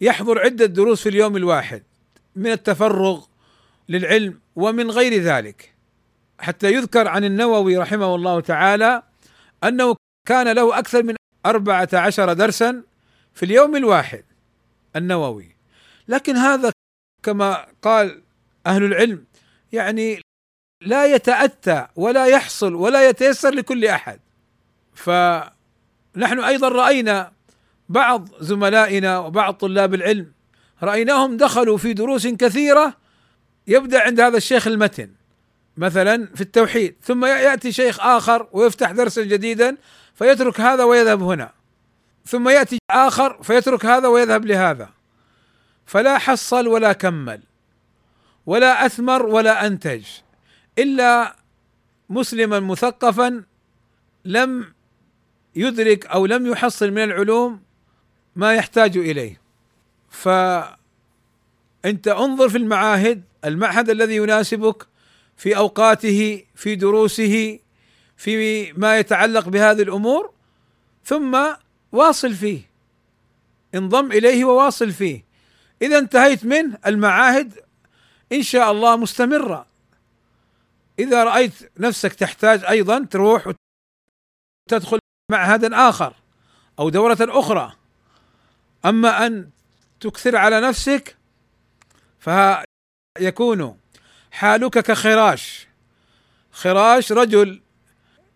يحضر عدة دروس في اليوم الواحد من التفرغ للعلم ومن غير ذلك حتى يذكر عن النووي رحمه الله تعالى أنه كان له أكثر من أربعة عشر درسا في اليوم الواحد النووي. لكن هذا كما قال أهل العلم يعني لا يتأتى ولا يحصل ولا يتيسر لكل أحد. فنحن أيضا رأينا بعض زملائنا وبعض طلاب العلم رأيناهم دخلوا في دروس كثيرة يبدأ عند هذا الشيخ المتن. مثلا في التوحيد ثم يأتي شيخ آخر ويفتح درسا جديدا فيترك هذا ويذهب هنا. ثم يأتي آخر فيترك هذا ويذهب لهذا. فلا حصل ولا كمل ولا أثمر ولا أنتج إلا مسلما مثقفا لم يدرك أو لم يحصل من العلوم ما يحتاج إليه. فأنت انظر في المعاهد المعهد الذي يناسبك في أوقاته في دروسه في ما يتعلق بهذه الأمور ثم واصل فيه انضم إليه وواصل فيه. إذا انتهيت منه المعاهد إن شاء الله مستمرة. إذا رأيت نفسك تحتاج أيضا تروح وتدخل معهدا اخر أو دورة أخرى. أما أن تكثر على نفسك فيكون حالك كخراش. خراش رجل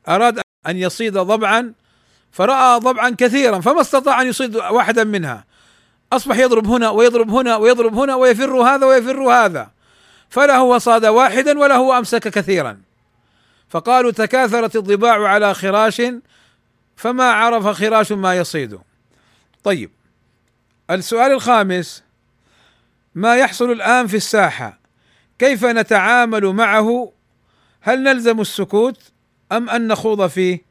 أراد أن يصيد ضبعا فرأى ضبعا كثيرا فما استطاع أن يصيد واحدا منها. أصبح يضرب هنا ويضرب هنا ويضرب هنا ويفر هذا ويفر هذا. فلا هو صاد واحدا ولا هو أمسك كثيرا. فقالوا تكاثرت الضباع على خراش فما عرف خراش ما يصيد. طيب السؤال الخامس ما يحصل الآن في الساحة؟ كيف نتعامل معه؟ هل نلزم السكوت أم أن نخوض فيه؟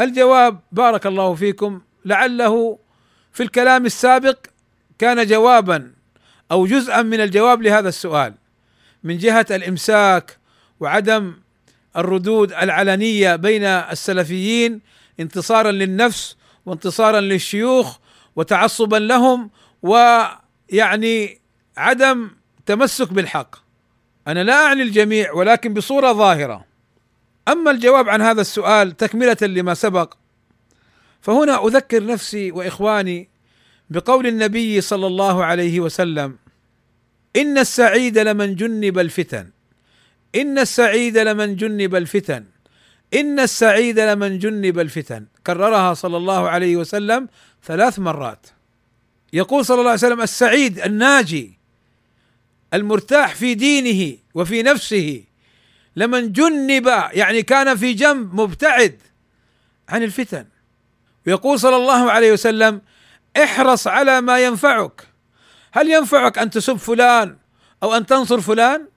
الجواب بارك الله فيكم لعله في الكلام السابق كان جوابا أو جزءا من الجواب لهذا السؤال. من جهة الإمساك وعدم الردود العلنية بين السلفيين انتصارا للنفس وانتصارا للشيوخ وتعصبا لهم ويعني عدم تمسك بالحق. أنا لا أعني الجميع ولكن بصورة ظاهرة. أما الجواب عن هذا السؤال تكملة لما سبق فهنا أذكر نفسي وإخواني بقول النبي صلى الله عليه وسلم إن السعيد لمن جنب الفتن. إن السعيد لمن جنب الفتن. إن السعيد لمن جنب الفتن. كررها صلى الله عليه وسلم ثلاث مرات. يقول صلى الله عليه وسلم السعيد الناجي. المرتاح في دينه وفي نفسه. لمن جنب يعني كان في جنب مبتعد عن الفتن. ويقول صلى الله عليه وسلم احرص على ما ينفعك. هل ينفعك أن تسب فلان أو أن تنصر فلان؟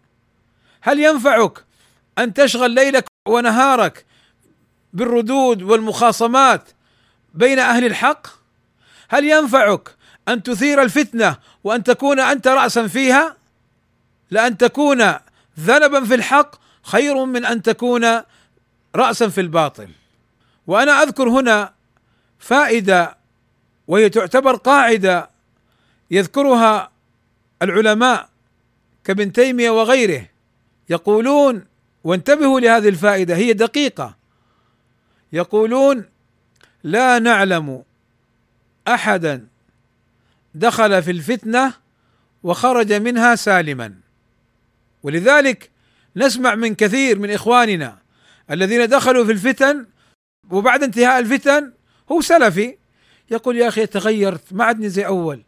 هل ينفعك أن تشغل ليلك ونهارك بالردود والمخاصمات بين أهل الحق؟ هل ينفعك أن تثير الفتنة وأن تكون أنت راسا فيها؟ لأن تكون ذنبا في الحق خير من أن تكون راسا في الباطل. وأنا أذكر هنا فائدة وهي تعتبر قاعدة يذكرها العلماء كابن تيمية وغيره يقولون وانتبهوا لهذه الفائدة هي دقيقة. يقولون لا نعلم احدا دخل في الفتنة وخرج منها سالما. ولذلك نسمع من كثير من إخواننا الذين دخلوا في الفتن وبعد انتهاء الفتن هو سلفي يقول يا أخي تغيرت ما عدني زي أول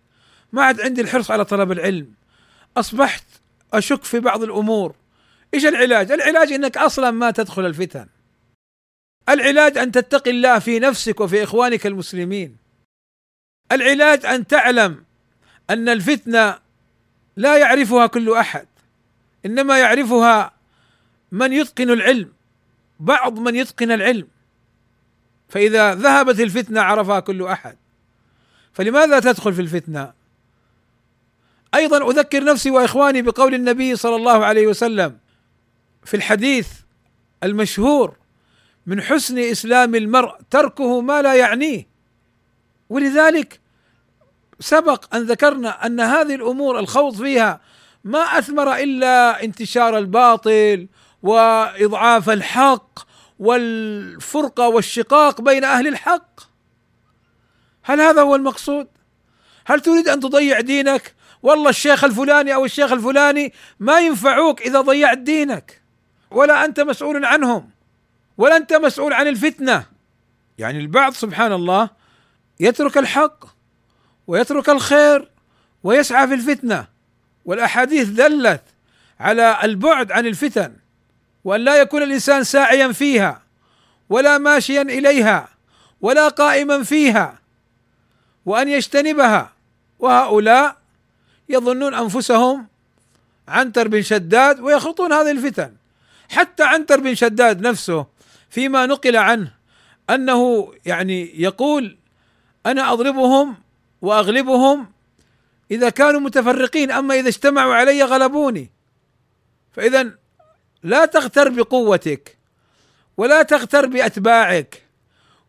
ما عاد عندي الحرص على طلب العلم أصبحت أشك في بعض الأمور. إيش العلاج؟ العلاج إنك أصلا ما تدخل الفتن. العلاج أن تتقي الله في نفسك وفي إخوانك المسلمين. العلاج أن تعلم أن الفتنة لا يعرفها كل أحد. إنما يعرفها من يتقن العلم بعض من يتقن العلم. فإذا ذهبت الفتنة عرفها كل أحد. فلماذا تدخل في الفتنة؟ أيضا أذكر نفسي وإخواني بقول النبي صلى الله عليه وسلم في الحديث المشهور من حسن إسلام المرء تركه ما لا يعنيه. ولذلك سبق أن ذكرنا أن هذه الأمور الخوض فيها ما أثمر إلا انتشار الباطل وإضعاف الحق والفرقة والشقاق بين أهل الحق هل هذا هو المقصود؟ هل تريد أن تضيع دينك؟ والله الشيخ الفلاني أو الشيخ الفلاني ما ينفعوك إذا ضيعت دينك ولا أنت مسؤول عنهم ولا أنت مسؤول عن الفتنة يعني البعض سبحان الله يترك الحق ويترك الخير ويسعى في الفتنة والأحاديث دلت على البعد عن الفتن وأن لا يكون الإنسان ساعيا فيها ولا ماشيا إليها ولا قائما فيها وأن يجتنبها. وهؤلاء يظنون أنفسهم عنتر بن شداد ويخوضون هذه الفتن. حتى عنتر بن شداد نفسه فيما نقل عنه أنه يعني يقول أنا أضربهم وأغلبهم إذا كانوا متفرقين أما إذا اجتمعوا علي غلبوني. فاذا لا تغتر بقوتك ولا تغتر بأتباعك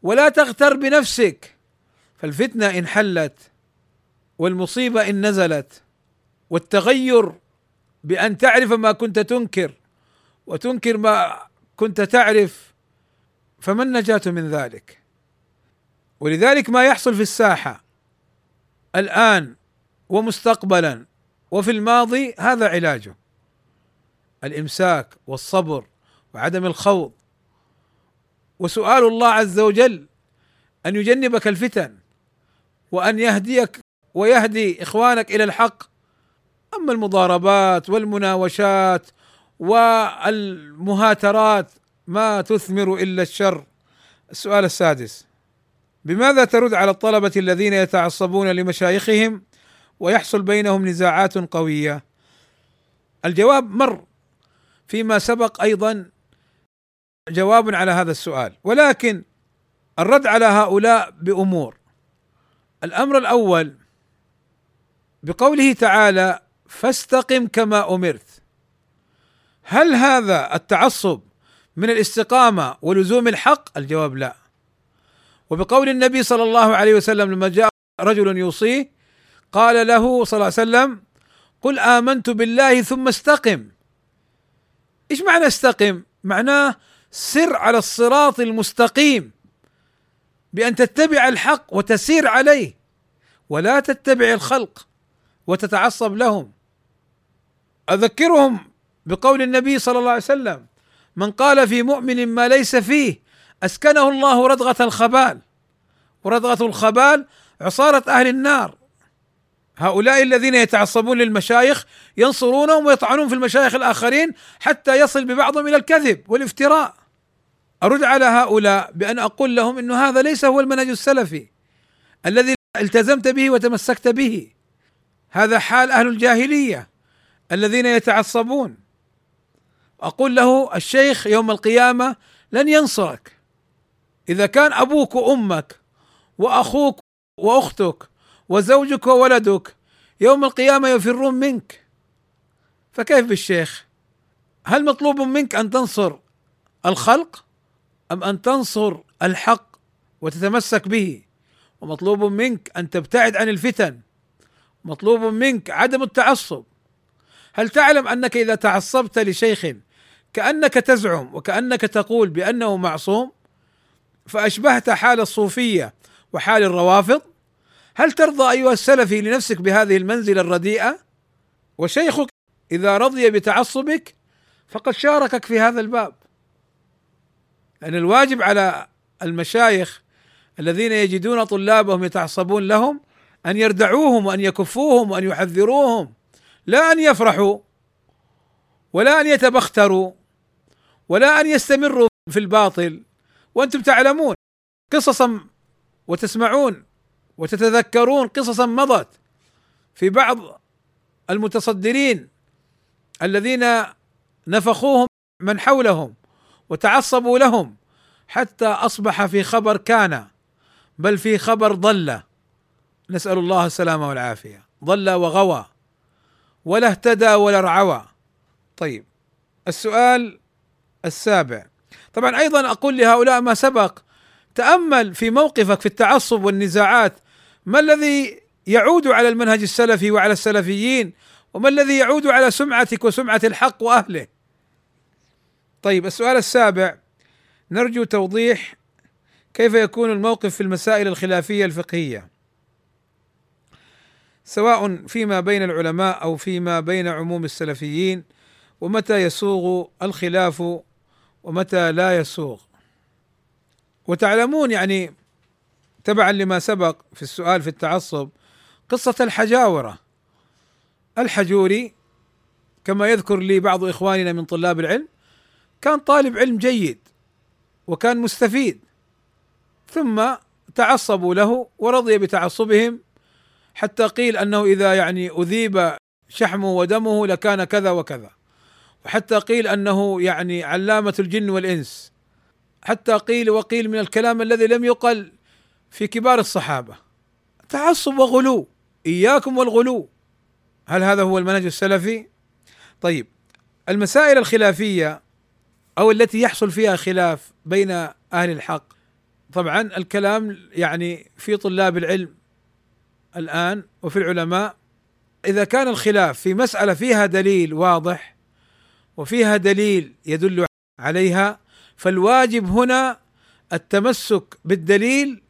ولا تغتر بنفسك. فالفتنة إن حلت والمصيبة إن نزلت والتغير بأن تعرف ما كنت تنكر وتنكر ما كنت تعرف فما النجاة من ذلك؟ ولذلك ما يحصل في الساحة الآن ومستقبلا. وفي الماضي هذا علاجه. الإمساك والصبر وعدم الخوض. وسؤال الله عز وجل أن يجنبك الفتن وأن يهديك ويهدي إخوانك إلى الحق. أما المضاربات والمناوشات والمهاترات ما تثمر إلا الشر. السؤال السادس. بماذا ترد على الطلبة الذين يتعصبون لمشايخهم ويحصل بينهم نزاعات قوية الجواب مر فيما سبق أيضا جواب على هذا السؤال ولكن الرد على هؤلاء بأمور الأمر الأول بقوله تعالى فاستقم كما أمرت هل هذا التعصب من الاستقامة ولزوم الحق؟ الجواب لا. وبقول النبي صلى الله عليه وسلم لما جاء رجل يوصيه قال له صلى الله عليه وسلم: قل آمنت بالله ثم استقم. إيش معنى استقم؟ معناه سر على الصراط المستقيم بأن تتبع الحق وتسير عليه ولا تتبع الخلق وتتعصب لهم أذكرهم بقول النبي صلى الله عليه وسلم من قال في مؤمن ما ليس فيه أسكنه الله ردغه الخبال ورضغة الخبال عصارة أهل النار هؤلاء الذين يتعصبون للمشايخ ينصرونهم ويطعنون في المشايخ الآخرين حتى يصل ببعضهم إلى الكذب والافتراء. أرد على هؤلاء بأن أقول لهم إنه هذا ليس هو المنهج السلفي الذي التزمت به وتمسكت به. هذا حال أهل الجاهلية الذين يتعصبون. أقول له الشيخ يوم القيامة لن ينصرك. إذا كان أبوك وأمك وأخوك وأختك وزوجك وولدك يوم القيامة يفرون منك. فكيف بالشيخ؟ هل مطلوب منك أن تنصر الخلق أم أن تنصر الحق وتتمسك به؟ ومطلوب منك أن تبتعد عن الفتن. مطلوب منك عدم التعصب. هل تعلم أنك إذا تعصبت لشيخ كأنك تزعم وكأنك تقول بأنه معصوم؟ فأشبهت حال الصوفية وحال الروافض هل ترضى أيها السلفي لنفسك بهذه المنزلة الرديئة؟ وشيخك إذا رضي بتعصبك فقد شاركك في هذا الباب. لأن الواجب على المشايخ الذين يجدون طلابهم يتعصبون لهم أن يردعوهم وأن يكفوهم وأن يحذروهم لا أن يفرحوا ولا أن يتبختروا ولا أن يستمروا في الباطل. وأنتم تعلمون قصصا وتسمعون وتتذكرون قصصا مضت في بعض المتصدرين الذين نفخوهم من حولهم وتعصبوا لهم حتى أصبح في خبر كان بل في خبر ضل. نسأل الله السلامة والعافية. ضل وغوى ولا اهتدى ولا ارعوى طيب السؤال السابع. طبعا أيضا أقول لهؤلاء ما سبق. تأمل في موقفك في التعصب والنزاعات ما الذي يعود على المنهج السلفي وعلى السلفيين؟ وما الذي يعود على سمعتك وسمعة الحق وأهله؟ طيب السؤال السابع. نرجو توضيح كيف يكون الموقف في المسائل الخلافية الفقهية. سواء فيما بين العلماء أو فيما بين عموم السلفيين ومتى يسوغ الخلاف ومتى لا يسوغ. وتعلمون يعني تبعا لما سبق في السؤال في التعصب قصة الحجاورة. الحجوري كما يذكر لي بعض إخواننا من طلاب العلم كان طالب علم جيد وكان مستفيد ثم تعصبوا له ورضي بتعصبهم حتى قيل أنه إذا يعني أذيب شحمه ودمه لكان كذا وكذا وحتى قيل أنه يعني علامة الجن والإنس حتى قيل وقيل من الكلام الذي لم يقل في كبار الصحابة تعصب وغلو إياكم والغلو هل هذا هو المنهج السلفي؟ طيب المسائل الخلافية أو التي يحصل فيها خلاف بين أهل الحق طبعا الكلام يعني في طلاب العلم الآن وفي العلماء إذا كان الخلاف في مسألة فيها دليل واضح وفيها دليل يدل عليها فالواجب هنا التمسك بالدليل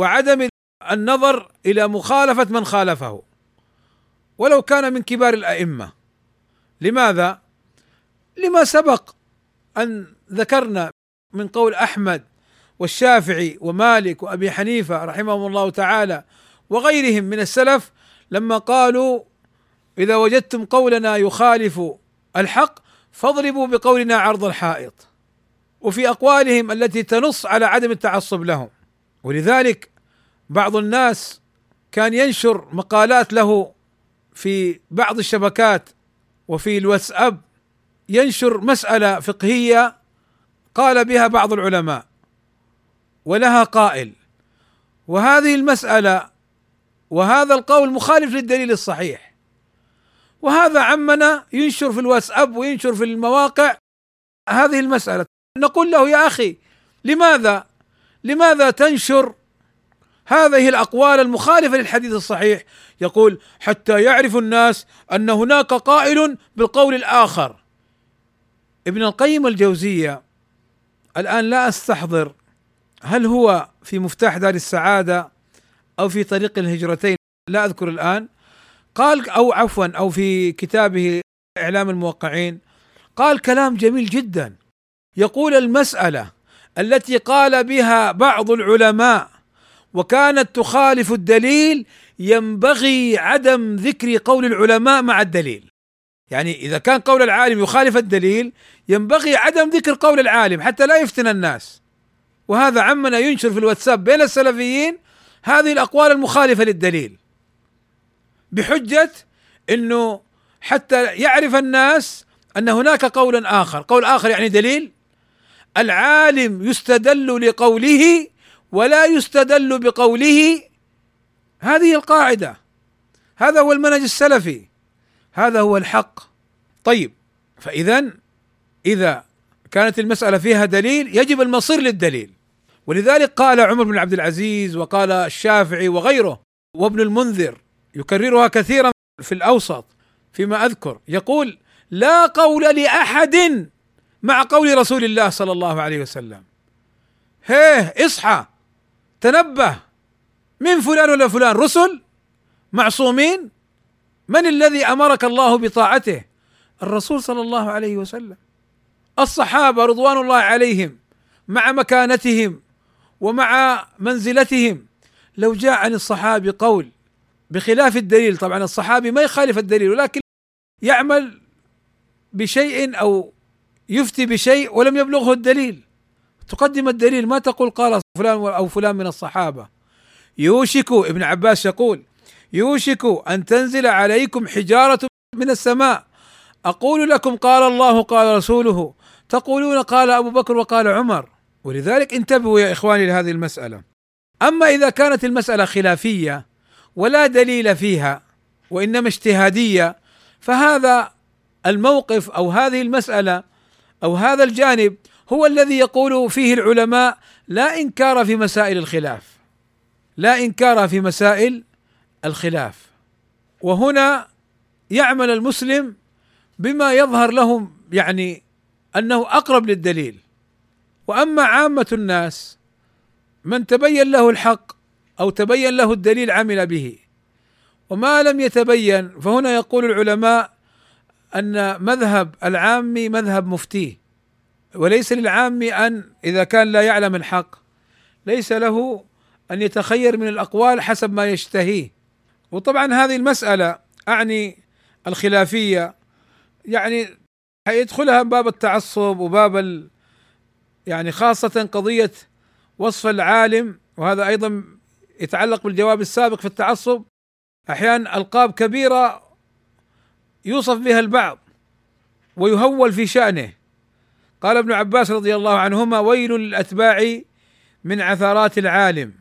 وعدم النظر إلى مخالفة من خالفه. ولو كان من كبار الأئمة. لماذا؟ لما سبق أن ذكرنا من قول أحمد والشافعي ومالك وأبي حنيفة رحمهم الله تعالى وغيرهم من السلف لما قالوا إذا وجدتم قولنا يخالف الحق فاضربوا بقولنا عرض الحائط. وفي أقوالهم التي تنص على عدم التعصب لهم. ولذلك بعض الناس كان ينشر مقالات له في بعض الشبكات وفي الواتساب ينشر مسألة فقهية قال بها بعض العلماء ولها قائل. وهذه المسألة وهذا القول مخالف للدليل الصحيح. وهذا عمنا ينشر في الواتساب وينشر في المواقع هذه المسألة. نقول له يا أخي لماذا؟ لماذا تنشر هذه الأقوال المخالفة للحديث الصحيح. يقول حتى يعرف الناس أن هناك قائل بالقول الآخر. ابن القيم الجوزية الآن لا أستحضر هل هو في مفتاح دار السعادة أو في طريق الهجرتين لا أذكر الآن. قال أو عفوا أو في كتابه إعلام الموقعين. قال كلام جميل جدا. يقول المسألة التي قال بها بعض العلماء وكانت تخالف الدليل ينبغي عدم ذكر قول العلماء مع الدليل. يعني إذا كان قول العالم يخالف الدليل ينبغي عدم ذكر قول العالم حتى لا يفتن الناس. وهذا عمنا ينشر في الواتساب بين السلفيين هذه الأقوال المخالفة للدليل. بحجة إنه حتى يعرف الناس أن هناك قولا آخر، قول آخر يعني دليل. العالم يستدل لقوله ولا يستدل بقوله هذه القاعدة. هذا هو المنهج السلفي. هذا هو الحق. طيب فاذا إذا كانت المسألة فيها دليل يجب المصير للدليل. ولذلك قال عمر بن عبد العزيز وقال الشافعي وغيره وابن المنذر يكررها كثيرا في الأوسط فيما أذكر يقول لا قول لأحد مع قول رسول الله صلى الله عليه وسلم. هيه اصحى. تنبه من فلان ولا فلان رسل معصومين؟ من الذي أمرك الله بطاعته؟ الرسول صلى الله عليه وسلم. الصحابة رضوان الله عليهم مع مكانتهم ومع منزلتهم. لو جاء عن الصحابي قول بخلاف الدليل طبعا الصحابي ما يخالف الدليل ولكن يعمل بشيء أو يفتي بشيء ولم يبلغه الدليل. تقدم الدليل ما تقول قال فلان أو فلان من الصحابة. يوشك ابن عباس يقول يوشك أن تنزل عليكم حجارة من السماء. أقول لكم قال الله قال رسوله. تقولون قال أبو بكر وقال عمر. ولذلك انتبهوا يا إخواني لهذه المسألة. أما إذا كانت المسألة خلافية ولا دليل فيها وإنما اجتهادية فهذا الموقف أو هذه المسألة أو هذا الجانب هو الذي يقول فيه العلماء لا إنكار في مسائل الخلاف. لا إنكار في مسائل الخلاف. وهنا يعمل المسلم بما يظهر لهم يعني أنه أقرب للدليل. وأما عامة الناس من تبين له الحق أو تبين له الدليل عمل به. وما لم يتبين فهنا يقول العلماء أن مذهب العامي مذهب مفتيه. وليس للعامي أن إذا كان لا يعلم الحق ليس له أن يتخير من الأقوال حسب ما يشتهيه. وطبعا هذه المسألة أعني الخلافية يعني حيدخلها باب التعصب وباب ال يعني خاصة قضية وصف العالم وهذا أيضا يتعلق بالجواب السابق في التعصب. أحيانا ألقاب كبيرة يوصف بها البعض ويهول في شأنه. قال ابن عباس رضي الله عنهما ويل للأتباع من عثرات العالم.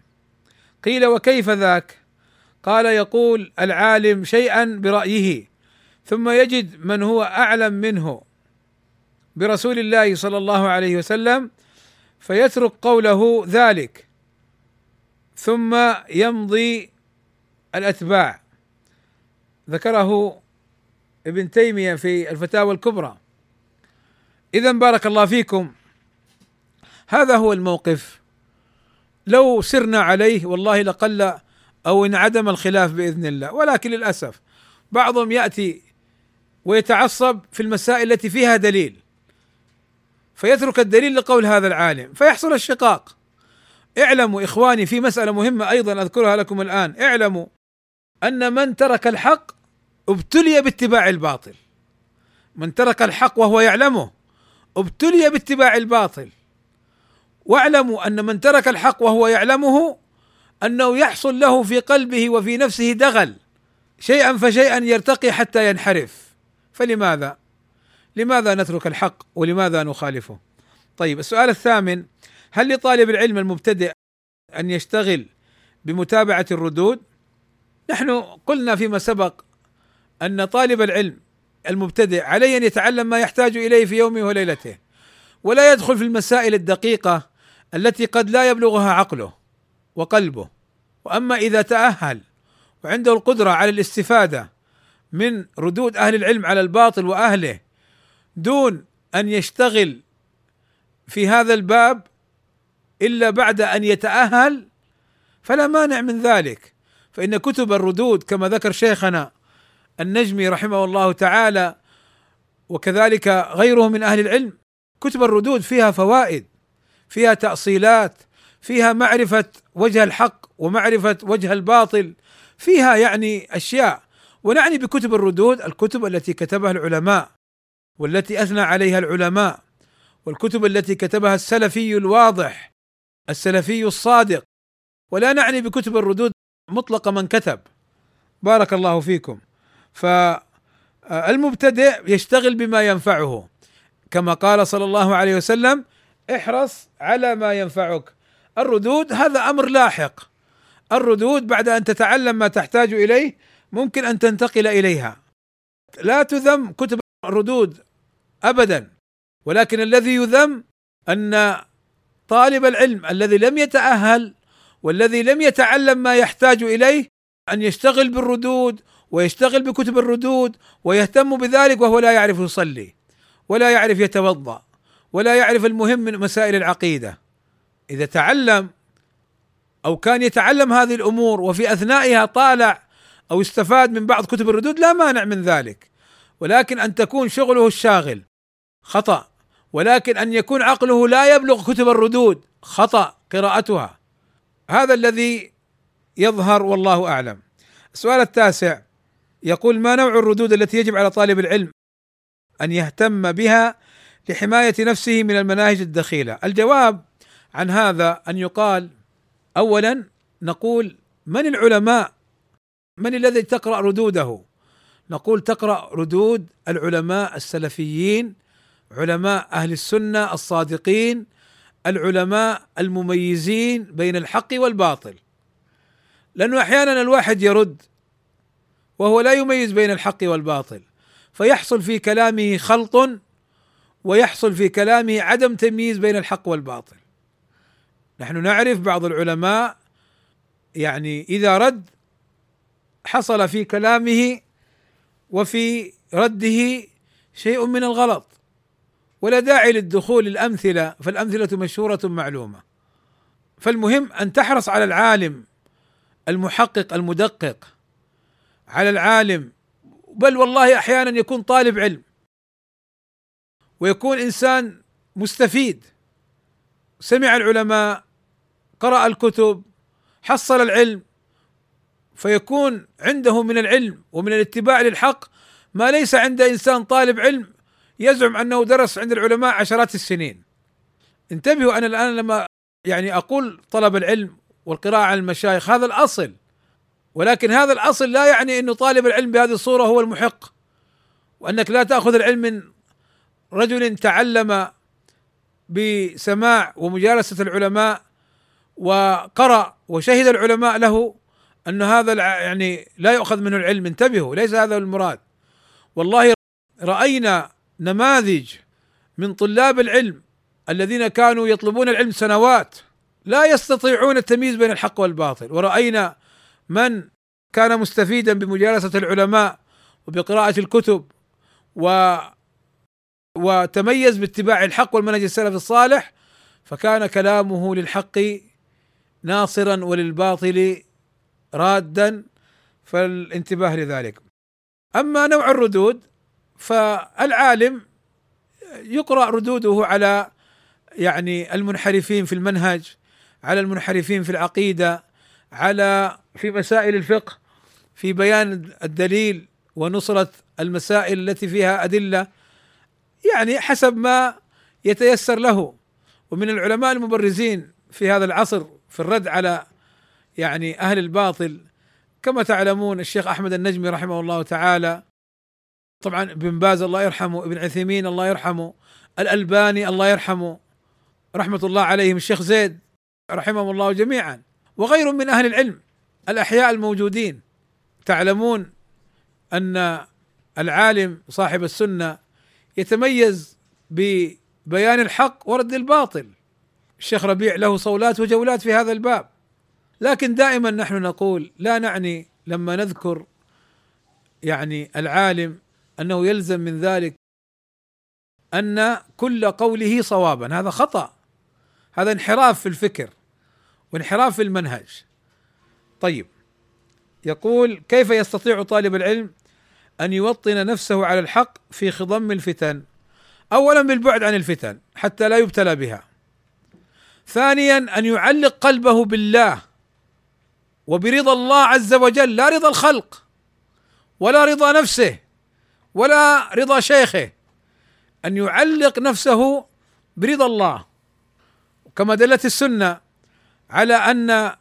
قيل وكيف ذاك؟ قال يقول العالم شيئا برأيه ثم يجد من هو أعلم منه برسول الله صلى الله عليه وسلم فيترك قوله ذلك ثم يمضي الأتباع. ذكره ابن تيمية في الفتاوى الكبرى. اذا بارك الله فيكم. هذا هو الموقف. لو سرنا عليه والله لقل أو انعدم الخلاف بإذن الله. ولكن للأسف بعضهم يأتي ويتعصب في المسائل التي فيها دليل فيترك الدليل لقول هذا العالم فيحصل الشقاق. اعلموا إخواني في مسألة مهمة أيضا أذكرها لكم الآن. اعلموا أن من ترك الحق ابتلي باتباع الباطل. من ترك الحق وهو يعلمه. ابتلي باتباع الباطل واعلموا أن من ترك الحق وهو يعلمه أنه يحصل له في قلبه وفي نفسه دغل شيئا فشيئا يرتقي حتى ينحرف فلماذا؟ لماذا نترك الحق ولماذا نخالفه؟ طيب السؤال الثامن هل لطالب العلم المبتدئ أن يشتغل بمتابعة الردود؟ نحن قلنا فيما سبق أن طالب العلم المبتدئ عليه أن يتعلم ما يحتاج إليه في يومه وليلته ولا يدخل في المسائل الدقيقة التي قد لا يبلغها عقله وقلبه. وأما إذا تأهل وعنده القدرة على الاستفادة من ردود أهل العلم على الباطل وأهله دون أن يشتغل في هذا الباب إلا بعد أن يتأهل فلا مانع من ذلك. فإن كتب الردود كما ذكر شيخنا النجمي رحمه الله تعالى وكذلك غيره من أهل العلم كتب الردود فيها فوائد فيها تأصيلات فيها معرفة وجه الحق ومعرفة وجه الباطل فيها يعني أشياء. ونعني بكتب الردود الكتب التي كتبها العلماء والتي أثنى عليها العلماء والكتب التي كتبها السلفي الواضح السلفي الصادق. ولا نعني بكتب الردود مطلق من كتب. بارك الله فيكم. فالمبتدئ يشتغل بما ينفعه. كما قال صلى الله عليه وسلم احرص على ما ينفعك. الردود هذا أمر لاحق. الردود بعد أن تتعلم ما تحتاج إليه ممكن أن تنتقل إليها. لا تذم كتب الردود ابدا. ولكن الذي يذم أن طالب العلم الذي لم يتأهل والذي لم يتعلم ما يحتاج إليه أن يشتغل بالردود ويشتغل بكتب الردود ويهتم بذلك وهو لا يعرف يصلي ولا يعرف يتوضأ ولا يعرف المهم من مسائل العقيدة. إذا تعلم أو كان يتعلم هذه الأمور وفي أثنائها طالع أو استفاد من بعض كتب الردود لا مانع من ذلك. ولكن أن تكون شغله الشاغل خطأ. ولكن أن يكون عقله لا يبلغ كتب الردود خطأ قراءتها. هذا الذي يظهر والله أعلم. السؤال التاسع. يقول ما نوع الردود التي يجب على طالب العلم أن يهتم بها لحماية نفسه من المناهج الدخيلة؟ الجواب عن هذا أن يقال اولا نقول من العلماء؟ من الذي تقرأ ردوده؟ نقول تقرأ ردود العلماء السلفيين علماء أهل السنة الصادقين العلماء المميزين بين الحق والباطل لأنه أحيانا الواحد يرد وهو لا يميز بين الحق والباطل. فيحصل في كلامه خلط ويحصل في كلامه عدم تمييز بين الحق والباطل. نحن نعرف بعض العلماء يعني إذا رد حصل في كلامه وفي رده شيء من الغلط. ولا داعي للدخول الأمثلة فالأمثلة مشهورة معلومة. فالمهم أن تحرص على العالم المحقق المدقق. على العالم بل والله أحيانا يكون طالب علم ويكون إنسان مستفيد. سمع العلماء قرأ الكتب حصل العلم فيكون عنده من العلم ومن الاتباع للحق. ما ليس عند إنسان طالب علم يزعم أنه درس عند العلماء عشرات السنين. انتبهوا أنا الآن لما يعني أقول طلب العلم والقراءة على المشايخ هذا الأصل. ولكن هذا الأصل لا يعني إنه طالب العلم بهذه الصورة هو المحق وأنك لا تأخذ العلم من رجل تعلم بسماع ومجالسة العلماء وقرأ وشهد العلماء له أن هذا يعني لا يؤخذ منه العلم انتبهوا ليس هذا المراد. والله رأينا نماذج من طلاب العلم الذين كانوا يطلبون العلم سنوات لا يستطيعون التمييز بين الحق والباطل ورأينا من كان مستفيدا بمجالسة العلماء وبقراءة الكتب و وتميز باتباع الحق والمنهج السلف الصالح فكان كلامه للحق ناصرا وللباطل رادا فالانتباه لذلك. أما نوع الردود فالعالم يقرأ ردوده على يعني المنحرفين في المنهج على المنحرفين في العقيدة على في مسائل الفقه في بيان الدليل ونصرة المسائل التي فيها أدلة يعني حسب ما يتيسر له. ومن العلماء المبرزين في هذا العصر في الرد على يعني أهل الباطل كما تعلمون الشيخ أحمد النجمي رحمه الله تعالى طبعا ابن باز الله يرحمه ابن عثيمين الله يرحمه الألباني الله يرحمه رحمة الله عليهم الشيخ زيد رحمهم الله جميعا. وغير من أهل العلم الأحياء الموجودين. تعلمون أن العالم صاحب السنة يتميز ببيان الحق ورد الباطل. الشيخ ربيع له صولات وجولات في هذا الباب. لكن دائما نحن نقول لا نعني لما نذكر يعني العالم أنه يلزم من ذلك أن كل قوله صوابا. هذا خطأ. هذا انحراف في الفكر. وانحراف في المنهج. طيب يقول كيف يستطيع طالب العلم أن يوطن نفسه على الحق في خضم الفتن؟ اولا بالبعد عن الفتن حتى لا يبتلى بها. ثانيا أن يعلق قلبه بالله وبرضا الله عز وجل لا رضا الخلق ولا رضا نفسه ولا رضا شيخه أن يعلق نفسه برضا الله. كما دلت السنة على أن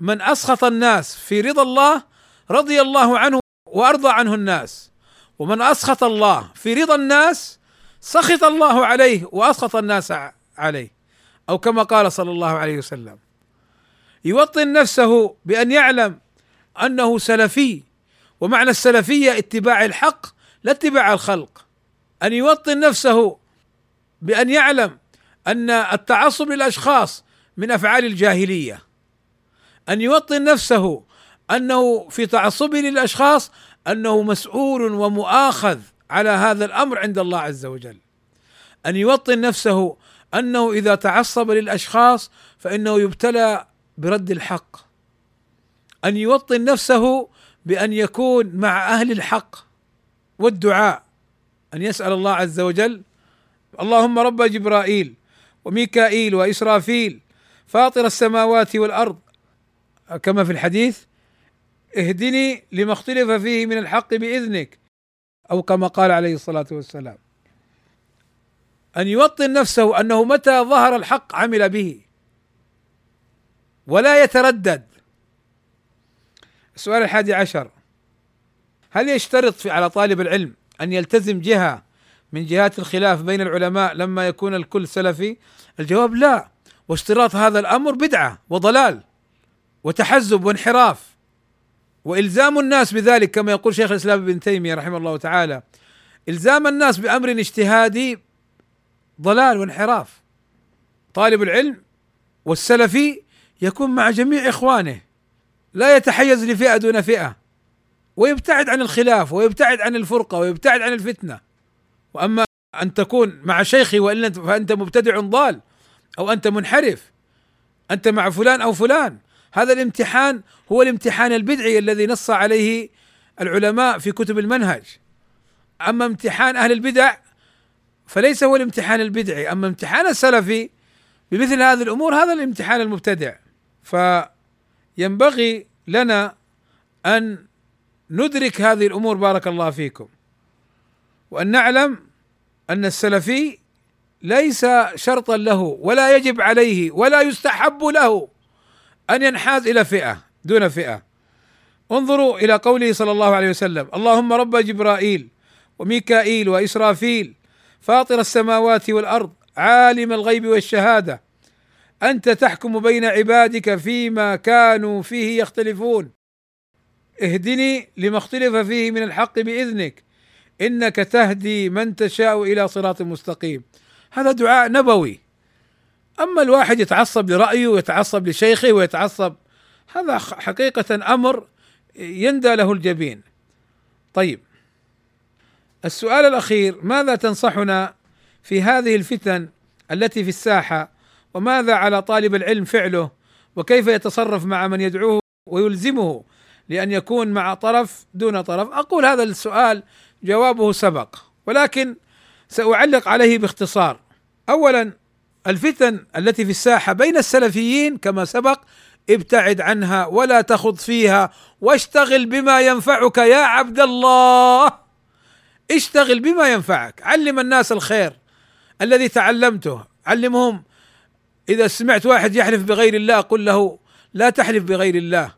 من أسخط الناس في رضا الله رضي الله عنه وأرضى عنه الناس. ومن أسخط الله في رضا الناس سخط الله عليه وأسخط الناس عليه. أو كما قال صلى الله عليه وسلم يوطن نفسه بأن يعلم أنه سلفي ومعنى السلفية اتباع الحق لا اتباع الخلق. أن يوطن نفسه بأن يعلم أن التعصب للأشخاص من أفعال الجاهلية. أن يوطن نفسه أنه في تعصبه للأشخاص أنه مسؤول ومؤاخذ على هذا الأمر عند الله عز وجل. أن يوطن نفسه أنه إذا تعصب للأشخاص فإنه يبتلى برد الحق. أن يوطن نفسه بأن يكون مع أهل الحق والدعاء. أن يسأل الله عز وجل اللهم رب جبرائيل وميكائيل وإسرافيل فاطر السماوات والأرض. كما في الحديث اهدني لما اختلف فيه من الحق بإذنك. أو كما قال عليه الصلاة والسلام. أن يوطن نفسه أنه متى ظهر الحق عمل به. ولا يتردد. السؤال الحادي عشر. هل يشترط على طالب العلم أن يلتزم جهة من جهات الخلاف بين العلماء لما يكون الكل سلفي؟ الجواب لا. واشتراط هذا الأمر بدعة وضلال وتحزب وانحراف. وإلزام الناس بذلك كما يقول شيخ الإسلام ابن تيمية رحمه الله تعالى إلزام الناس بأمر اجتهادي ضلال وانحراف. طالب العلم والسلفي يكون مع جميع إخوانه لا يتحيز لفئة دون فئة ويبتعد عن الخلاف ويبتعد عن الفرقة ويبتعد عن الفتنة. وأما أن تكون مع شيخي والا فأنت مبتدع ضال أو أنت منحرف. أنت مع فلان أو فلان. هذا الامتحان هو الامتحان البدعي الذي نص عليه العلماء في كتب المنهج. أما امتحان أهل البدع فليس هو الامتحان البدعي. أما امتحان السلفي بمثل هذه الأمور هذا الامتحان المبتدع. فينبغي لنا أن ندرك هذه الأمور. بارك الله فيكم. وأن نعلم أن السلفي ليس شرطا له ولا يجب عليه ولا يستحب له أن ينحاز إلى فئة دون فئة. انظروا إلى قوله صلى الله عليه وسلم اللهم رب جبرائيل وميكائيل وإسرافيل فاطر السماوات والأرض عالم الغيب والشهادة. أنت تحكم بين عبادك فيما كانوا فيه يختلفون. اهدني لما اختلف فيه من الحق بإذنك إنك تهدي من تشاء إلى صراط مستقيم. هذا دعاء نبوي. أما الواحد يتعصب لرأيه ويتعصب لشيخه ويتعصب هذا حقيقة أمر يندى له الجبين. طيب السؤال الأخير ماذا تنصحنا في هذه الفتن التي في الساحة؟ وماذا على طالب العلم فعله؟ وكيف يتصرف مع من يدعوه ويلزمه لأن يكون مع طرف دون طرف؟ أقول هذا السؤال جوابه سبق ولكن سأعلق عليه باختصار. اولا الفتن التي في الساحة بين السلفيين كما سبق ابتعد عنها ولا تخض فيها واشتغل بما ينفعك يا عبد الله. اشتغل بما ينفعك علم الناس الخير الذي تعلمته علمهم. إذا سمعت واحد يحلف بغير الله قل له لا تحلف بغير الله.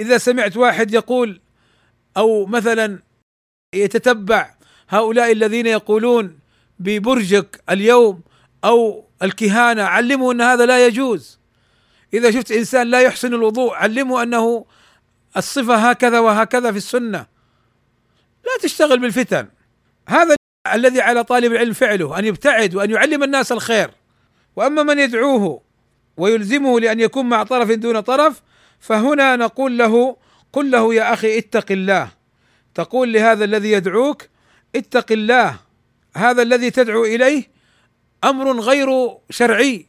إذا سمعت واحد يقول أو مثلا يتتبع هؤلاء الذين يقولون ببرجك اليوم أو الكهانة علموا أن هذا لا يجوز. إذا شفت إنسان لا يحسن الوضوء علموا أنه الصفة هكذا وهكذا في السنة. لا تشتغل بالفتن. هذا الذي على طالب العلم فعله أن يبتعد وأن يعلم الناس الخير. وأما من يدعوه ويلزمه لأن يكون مع طرف دون طرف فهنا نقول له قل له يا أخي اتق الله. تقول لهذا الذي يدعوك اتق الله. هذا الذي تدعو إليه أمر غير شرعي.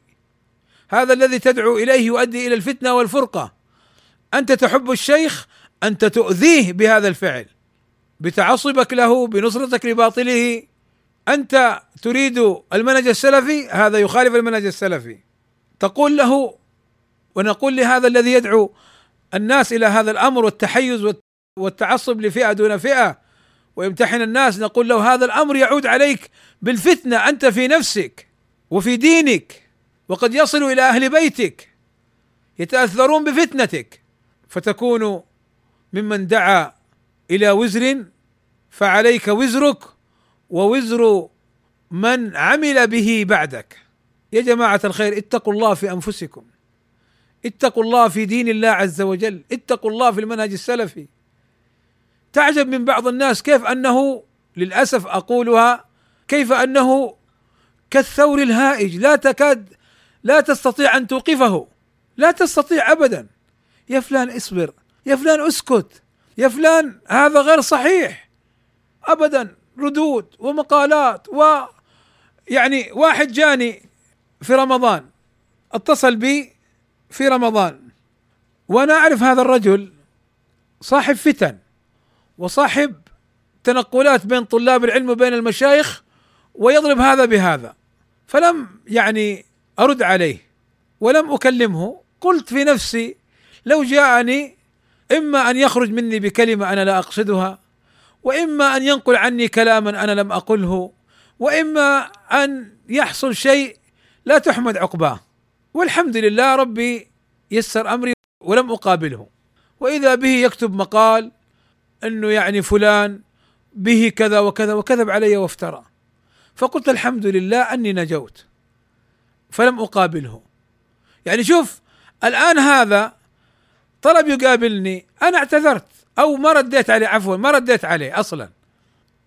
هذا الذي تدعو إليه يؤدي إلى الفتنة والفرقة. أنت تحب الشيخ أنت تؤذيه بهذا الفعل. بتعصبك له بنصرتك لباطله. أنت تريد المنهج السلفي هذا يخالف المنهج السلفي. تقول له ونقول لهذا الذي يدعو الناس إلى هذا الأمر والتحيز والتعصب لفئة دون فئة ويمتحن الناس نقول له هذا الأمر يعود عليك بالفتنة أنت في نفسك وفي دينك وقد يصل إلى أهل بيتك يتأثرون بفتنتك فتكون ممن دعا إلى وزر فعليك وزرك ووزر من عمل به بعدك. يا جماعة الخير اتقوا الله في أنفسكم اتقوا الله في دين الله عز وجل اتقوا الله في المنهج السلفي. تعجب من بعض الناس كيف أنه للأسف أقولها كيف أنه كالثور الهائج لا تكاد لا تستطيع أن توقفه. لا تستطيع ابدا. يا فلان اصبر. يا فلان اسكت. يا فلان هذا غير صحيح. ابدا. ردود ومقالات و يعني واحد جاني في رمضان اتصل بي في رمضان. وأنا أعرف هذا الرجل صاحب فتن. وصاحب تنقلات بين طلاب العلم وبين المشايخ ويضرب هذا بهذا. فلم يعني أرد عليه ولم أكلمه. قلت في نفسي لو جاءني إما أن يخرج مني بكلمة أنا لا أقصدها وإما أن ينقل عني كلاما أنا لم أقله وإما أن يحصل شيء لا تحمد عقباه. والحمد لله ربي يسر أمري ولم أقابله. وإذا به يكتب مقال أنه يعني فلان به كذا وكذا وكذب علي وافترى. فقلت الحمد لله أني نجوت. فلم أقابله. يعني شوف الآن هذا طلب يقابلني. أنا اعتذرت أو ما رديت عليه عفوا ما رديت عليه أصلا.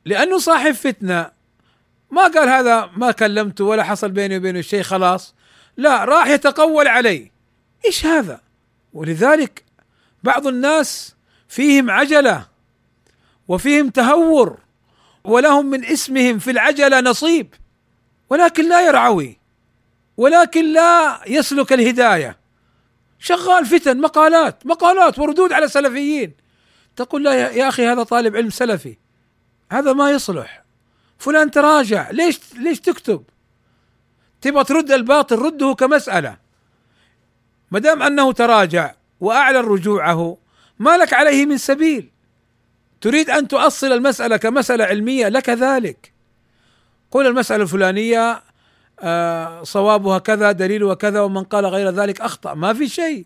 لأنه صاحب فتنة. ما قال هذا ما كلمته ولا حصل بيني وبينه شيء خلاص. لا راح يتقول علي. إيش هذا؟ ولذلك بعض الناس فيهم عجلة. وفيهم تهور ولهم من اسمهم في العجلة نصيب ولكن لا يرعوي ولكن لا يسلك الهداية. شغال فتن مقالات مقالات وردود على السلفيين تقول لا يا أخي هذا طالب علم سلفي هذا ما يصلح. فلان تراجع ليش ليش تكتب؟ تبغى ترد الباطل رده كمسألة. ما دام أنه تراجع وأعلن رجوعه ما لك عليه من سبيل. تريد أن تؤصل المسألة كمسألة علمية لك ذلك. قل المسألة الفلانية آه، صوابها كذا دليلها كذا ومن قال غير ذلك أخطأ. ما في شيء.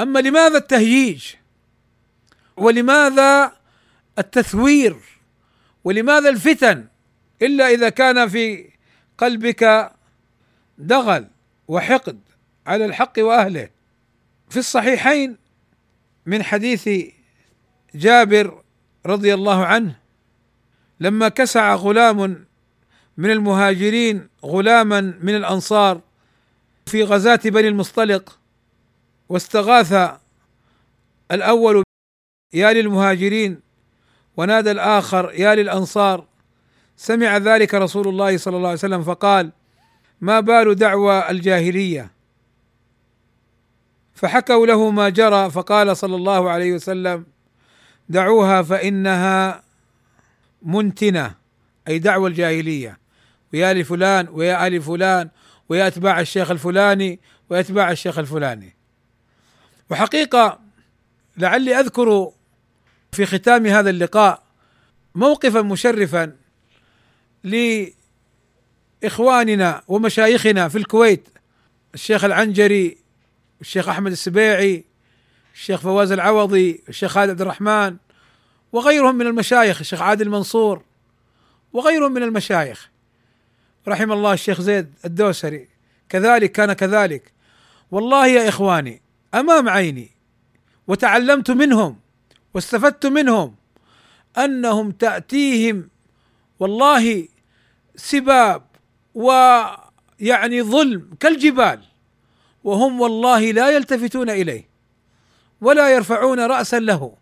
أما لماذا التهييج؟ ولماذا التثوير؟ ولماذا الفتن؟ إلا إذا كان في قلبك دغل وحقد على الحق وأهله. في الصحيحين من حديث جابر رضي الله عنه لما كسع غلام من المهاجرين غلاما من الأنصار في غزاة بني المصطلق واستغاث الأول يا للمهاجرين ونادى الآخر يا للأنصار سمع ذلك رسول الله صلى الله عليه وسلم فقال ما بال دعوى الجاهلية؟ فحكوا له ما جرى فقال صلى الله عليه وسلم دعوها فإنها منتنة أي دعوى الجاهلية. ويا لفلان ويا آل فلان ويا أتباع الشيخ الفلاني ويتباع الشيخ الفلاني. وحقيقة لعلي أذكر في ختام هذا اللقاء موقفا مشرفا لإخواننا ومشايخنا في الكويت الشيخ العنجري الشيخ أحمد السبيعي الشيخ فواز العوضي الشيخ خالد عبد الرحمن وغيرهم من المشايخ الشيخ عادل منصور وغيرهم من المشايخ. رحم الله الشيخ زيد الدوسري. كذلك كان كذلك. والله يا إخواني أمام عيني وتعلمت منهم واستفدت منهم أنهم تأتيهم والله سباب ويعني ظلم كالجبال وهم والله لا يلتفتون إليه. ولا يرفعون رأسا له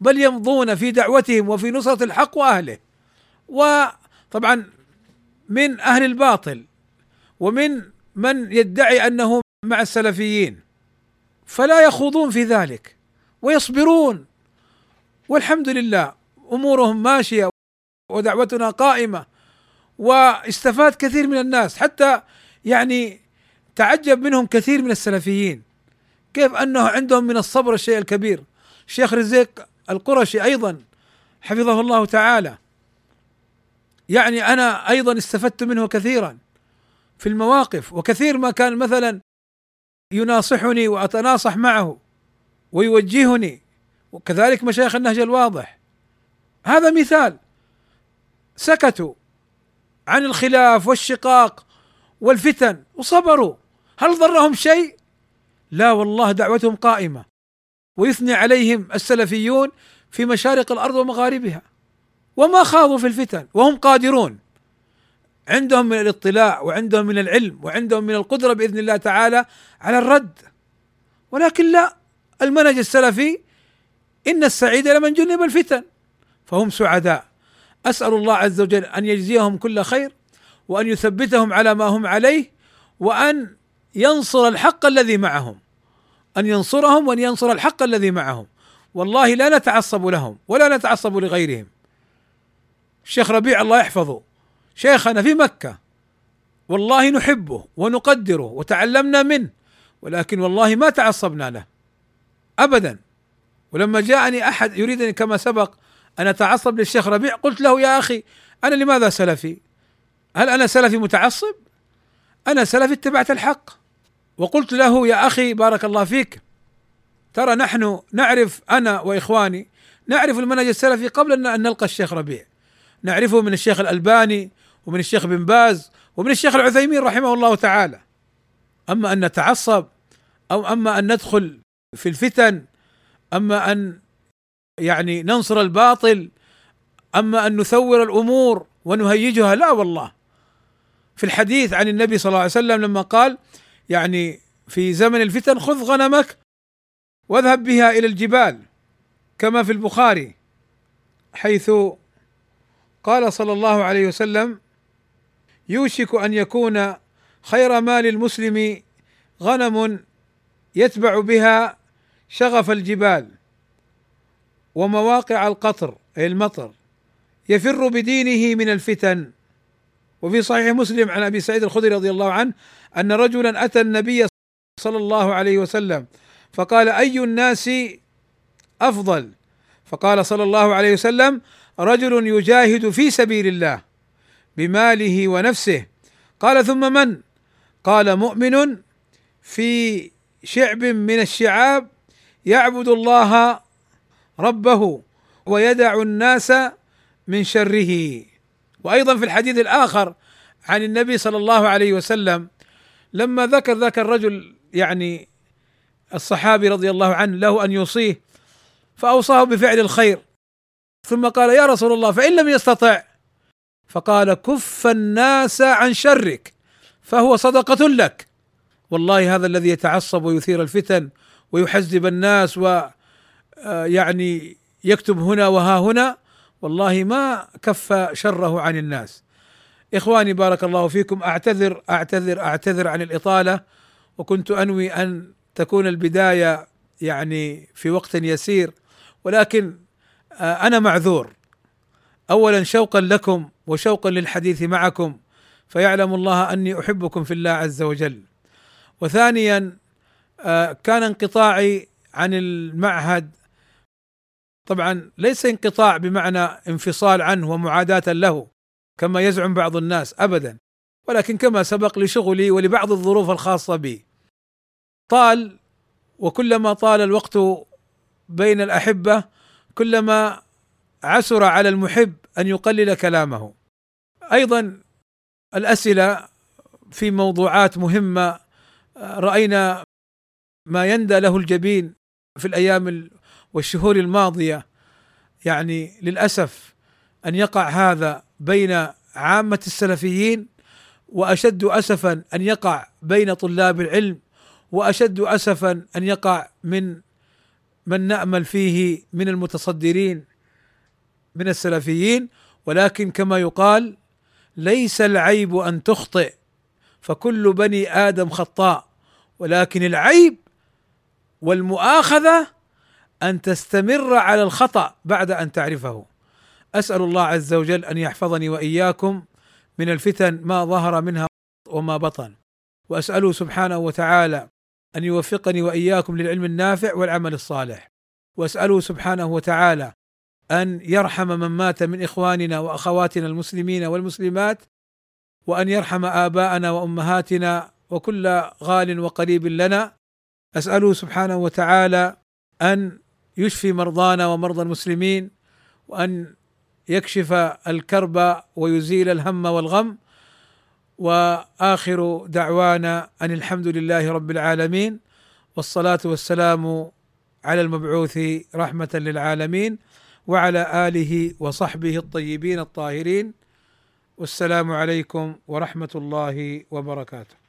بل يمضون في دعوتهم وفي نصرة الحق وأهله. وطبعا من أهل الباطل ومن من يدعي أنه مع السلفيين فلا يخوضون في ذلك ويصبرون. والحمد لله أمورهم ماشية ودعوتنا قائمة واستفاد كثير من الناس. حتى يعني تعجب منهم كثير من السلفيين. كيف أنه عندهم من الصبر الشيء الكبير. الشيخ رزيق القرشي أيضا حفظه الله تعالى. يعني أنا أيضا استفدت منه كثيرا في المواقف وكثير ما كان مثلا يناصحني وأتناصح معه ويوجهني. وكذلك مشايخ النهج الواضح. هذا مثال. سكتوا عن الخلاف والشقاق والفتن وصبروا. هل ضرهم شيء؟ لا والله دعوتهم قائمة. ويثني عليهم السلفيون في مشارق الأرض ومغاربها. وما خاضوا في الفتن وهم قادرون. عندهم من الاطلاع وعندهم من العلم وعندهم من القدرة بإذن الله تعالى على الرد. ولكن لا المنهج السلفي إن السعيد لمن جنب الفتن. فهم سعداء. أسأل الله عز وجل أن يجزيهم كل خير وأن يثبتهم على ما هم عليه وأن ينصر الحق الذي معهم. أن ينصرهم وأن ينصر الحق الذي معهم. والله لا نتعصب لهم ولا نتعصب لغيرهم. الشيخ ربيع الله يحفظه. شيخنا في مكة. والله نحبه ونقدره وتعلمنا منه. ولكن والله ما تعصبنا له. ابدا. ولما جاءني أحد يريدني كما سبق أن أتعصب للشيخ ربيع قلت له يا أخي أنا لماذا سلفي؟ هل أنا سلفي متعصب؟ أنا سلفي اتبعت الحق. وقلت له يا أخي بارك الله فيك. ترى نحن نعرف أنا وإخواني نعرف المنهج السلفي قبل ان نلقى الشيخ ربيع. نعرفه من الشيخ الألباني ومن الشيخ بن باز ومن الشيخ العثيمين رحمه الله تعالى. أما أن نتعصب أو أما أن ندخل في الفتن أما أن يعني ننصر الباطل أما أن نثور الأمور ونهيجها لا والله. في الحديث عن النبي صلى الله عليه وسلم لما قال يعني في زمن الفتن خذ غنمك واذهب بها إلى الجبال كما في البخاري حيث قال صلى الله عليه وسلم يوشك أن يكون خير مال المسلم غنم يتبع بها شغف الجبال ومواقع القطر أي المطر يفر بدينه من الفتن وفي صحيح مسلم عن أبي سعيد الخدري رضي الله عنه أن رجلا أتى النبي صلى الله عليه وسلم فقال أي الناس أفضل؟ فقال صلى الله عليه وسلم رجل يجاهد في سبيل الله بماله ونفسه. قال ثم من؟ قال مؤمن في شعب من الشعاب يعبد الله ربه ويدع الناس من شره. وأيضا في الحديث الآخر عن النبي صلى الله عليه وسلم لما ذكر ذاك الرجل يعني الصحابي رضي الله عنه له أن يوصيه فأوصاه بفعل الخير. ثم قال يا رسول الله فإن لم يستطع؟ فقال كف الناس عن شرك فهو صدقة لك. والله هذا الذي يتعصب ويثير الفتن ويحزب الناس و آه، يعني يكتب هنا وها هنا. والله ما كف شره عن الناس. إخواني بارك الله فيكم أعتذر أعتذر أعتذر عن الإطالة وكنت أنوي أن تكون البداية يعني في وقت يسير ولكن آه، أنا معذور. اولا شوقا لكم وشوقا للحديث معكم فيعلم الله أني أحبكم في الله عز وجل. وثانيا آه، كان انقطاعي عن المعهد طبعا ليس انقطاع بمعنى انفصال عنه ومعاداة له كما يزعم بعض الناس ابدا ولكن كما سبق لشغلي ولبعض الظروف الخاصة بي. طال وكلما طال الوقت بين الأحبة كلما عسر على المحب أن يقلل كلامه. أيضا الأسئلة في موضوعات مهمة رأينا ما يندى له الجبين في الأيام والشهور الماضية يعني للأسف أن يقع هذا بين عامة السلفيين وأشد اسفا أن يقع بين طلاب العلم وأشد اسفا أن يقع من من نأمل فيه من المتصدرين من السلفيين. ولكن كما يقال ليس العيب أن تخطئ فكل بني آدم خطاء. ولكن العيب والمؤاخذة أن تستمر على الخطأ بعد أن تعرفه. أسأل الله عز وجل أن يحفظني وإياكم من الفتن ما ظهر منها وما بطن. وأسأله سبحانه وتعالى أن يوفقني وإياكم للعلم النافع والعمل الصالح. وأسأله سبحانه وتعالى أن يرحم من مات من إخواننا وأخواتنا المسلمين والمسلمات وأن يرحم آباءنا وأمهاتنا وكل غال وقريب لنا. أسأله سبحانه وتعالى أن يشفي مرضانا ومرضى المسلمين وأن يكشف الكرب ويزيل الهم والغم. وآخر دعوانا أن الحمد لله رب العالمين والصلاة والسلام على المبعوث رحمة للعالمين وعلى آله وصحبه الطيبين الطاهرين. والسلام عليكم ورحمة الله وبركاته.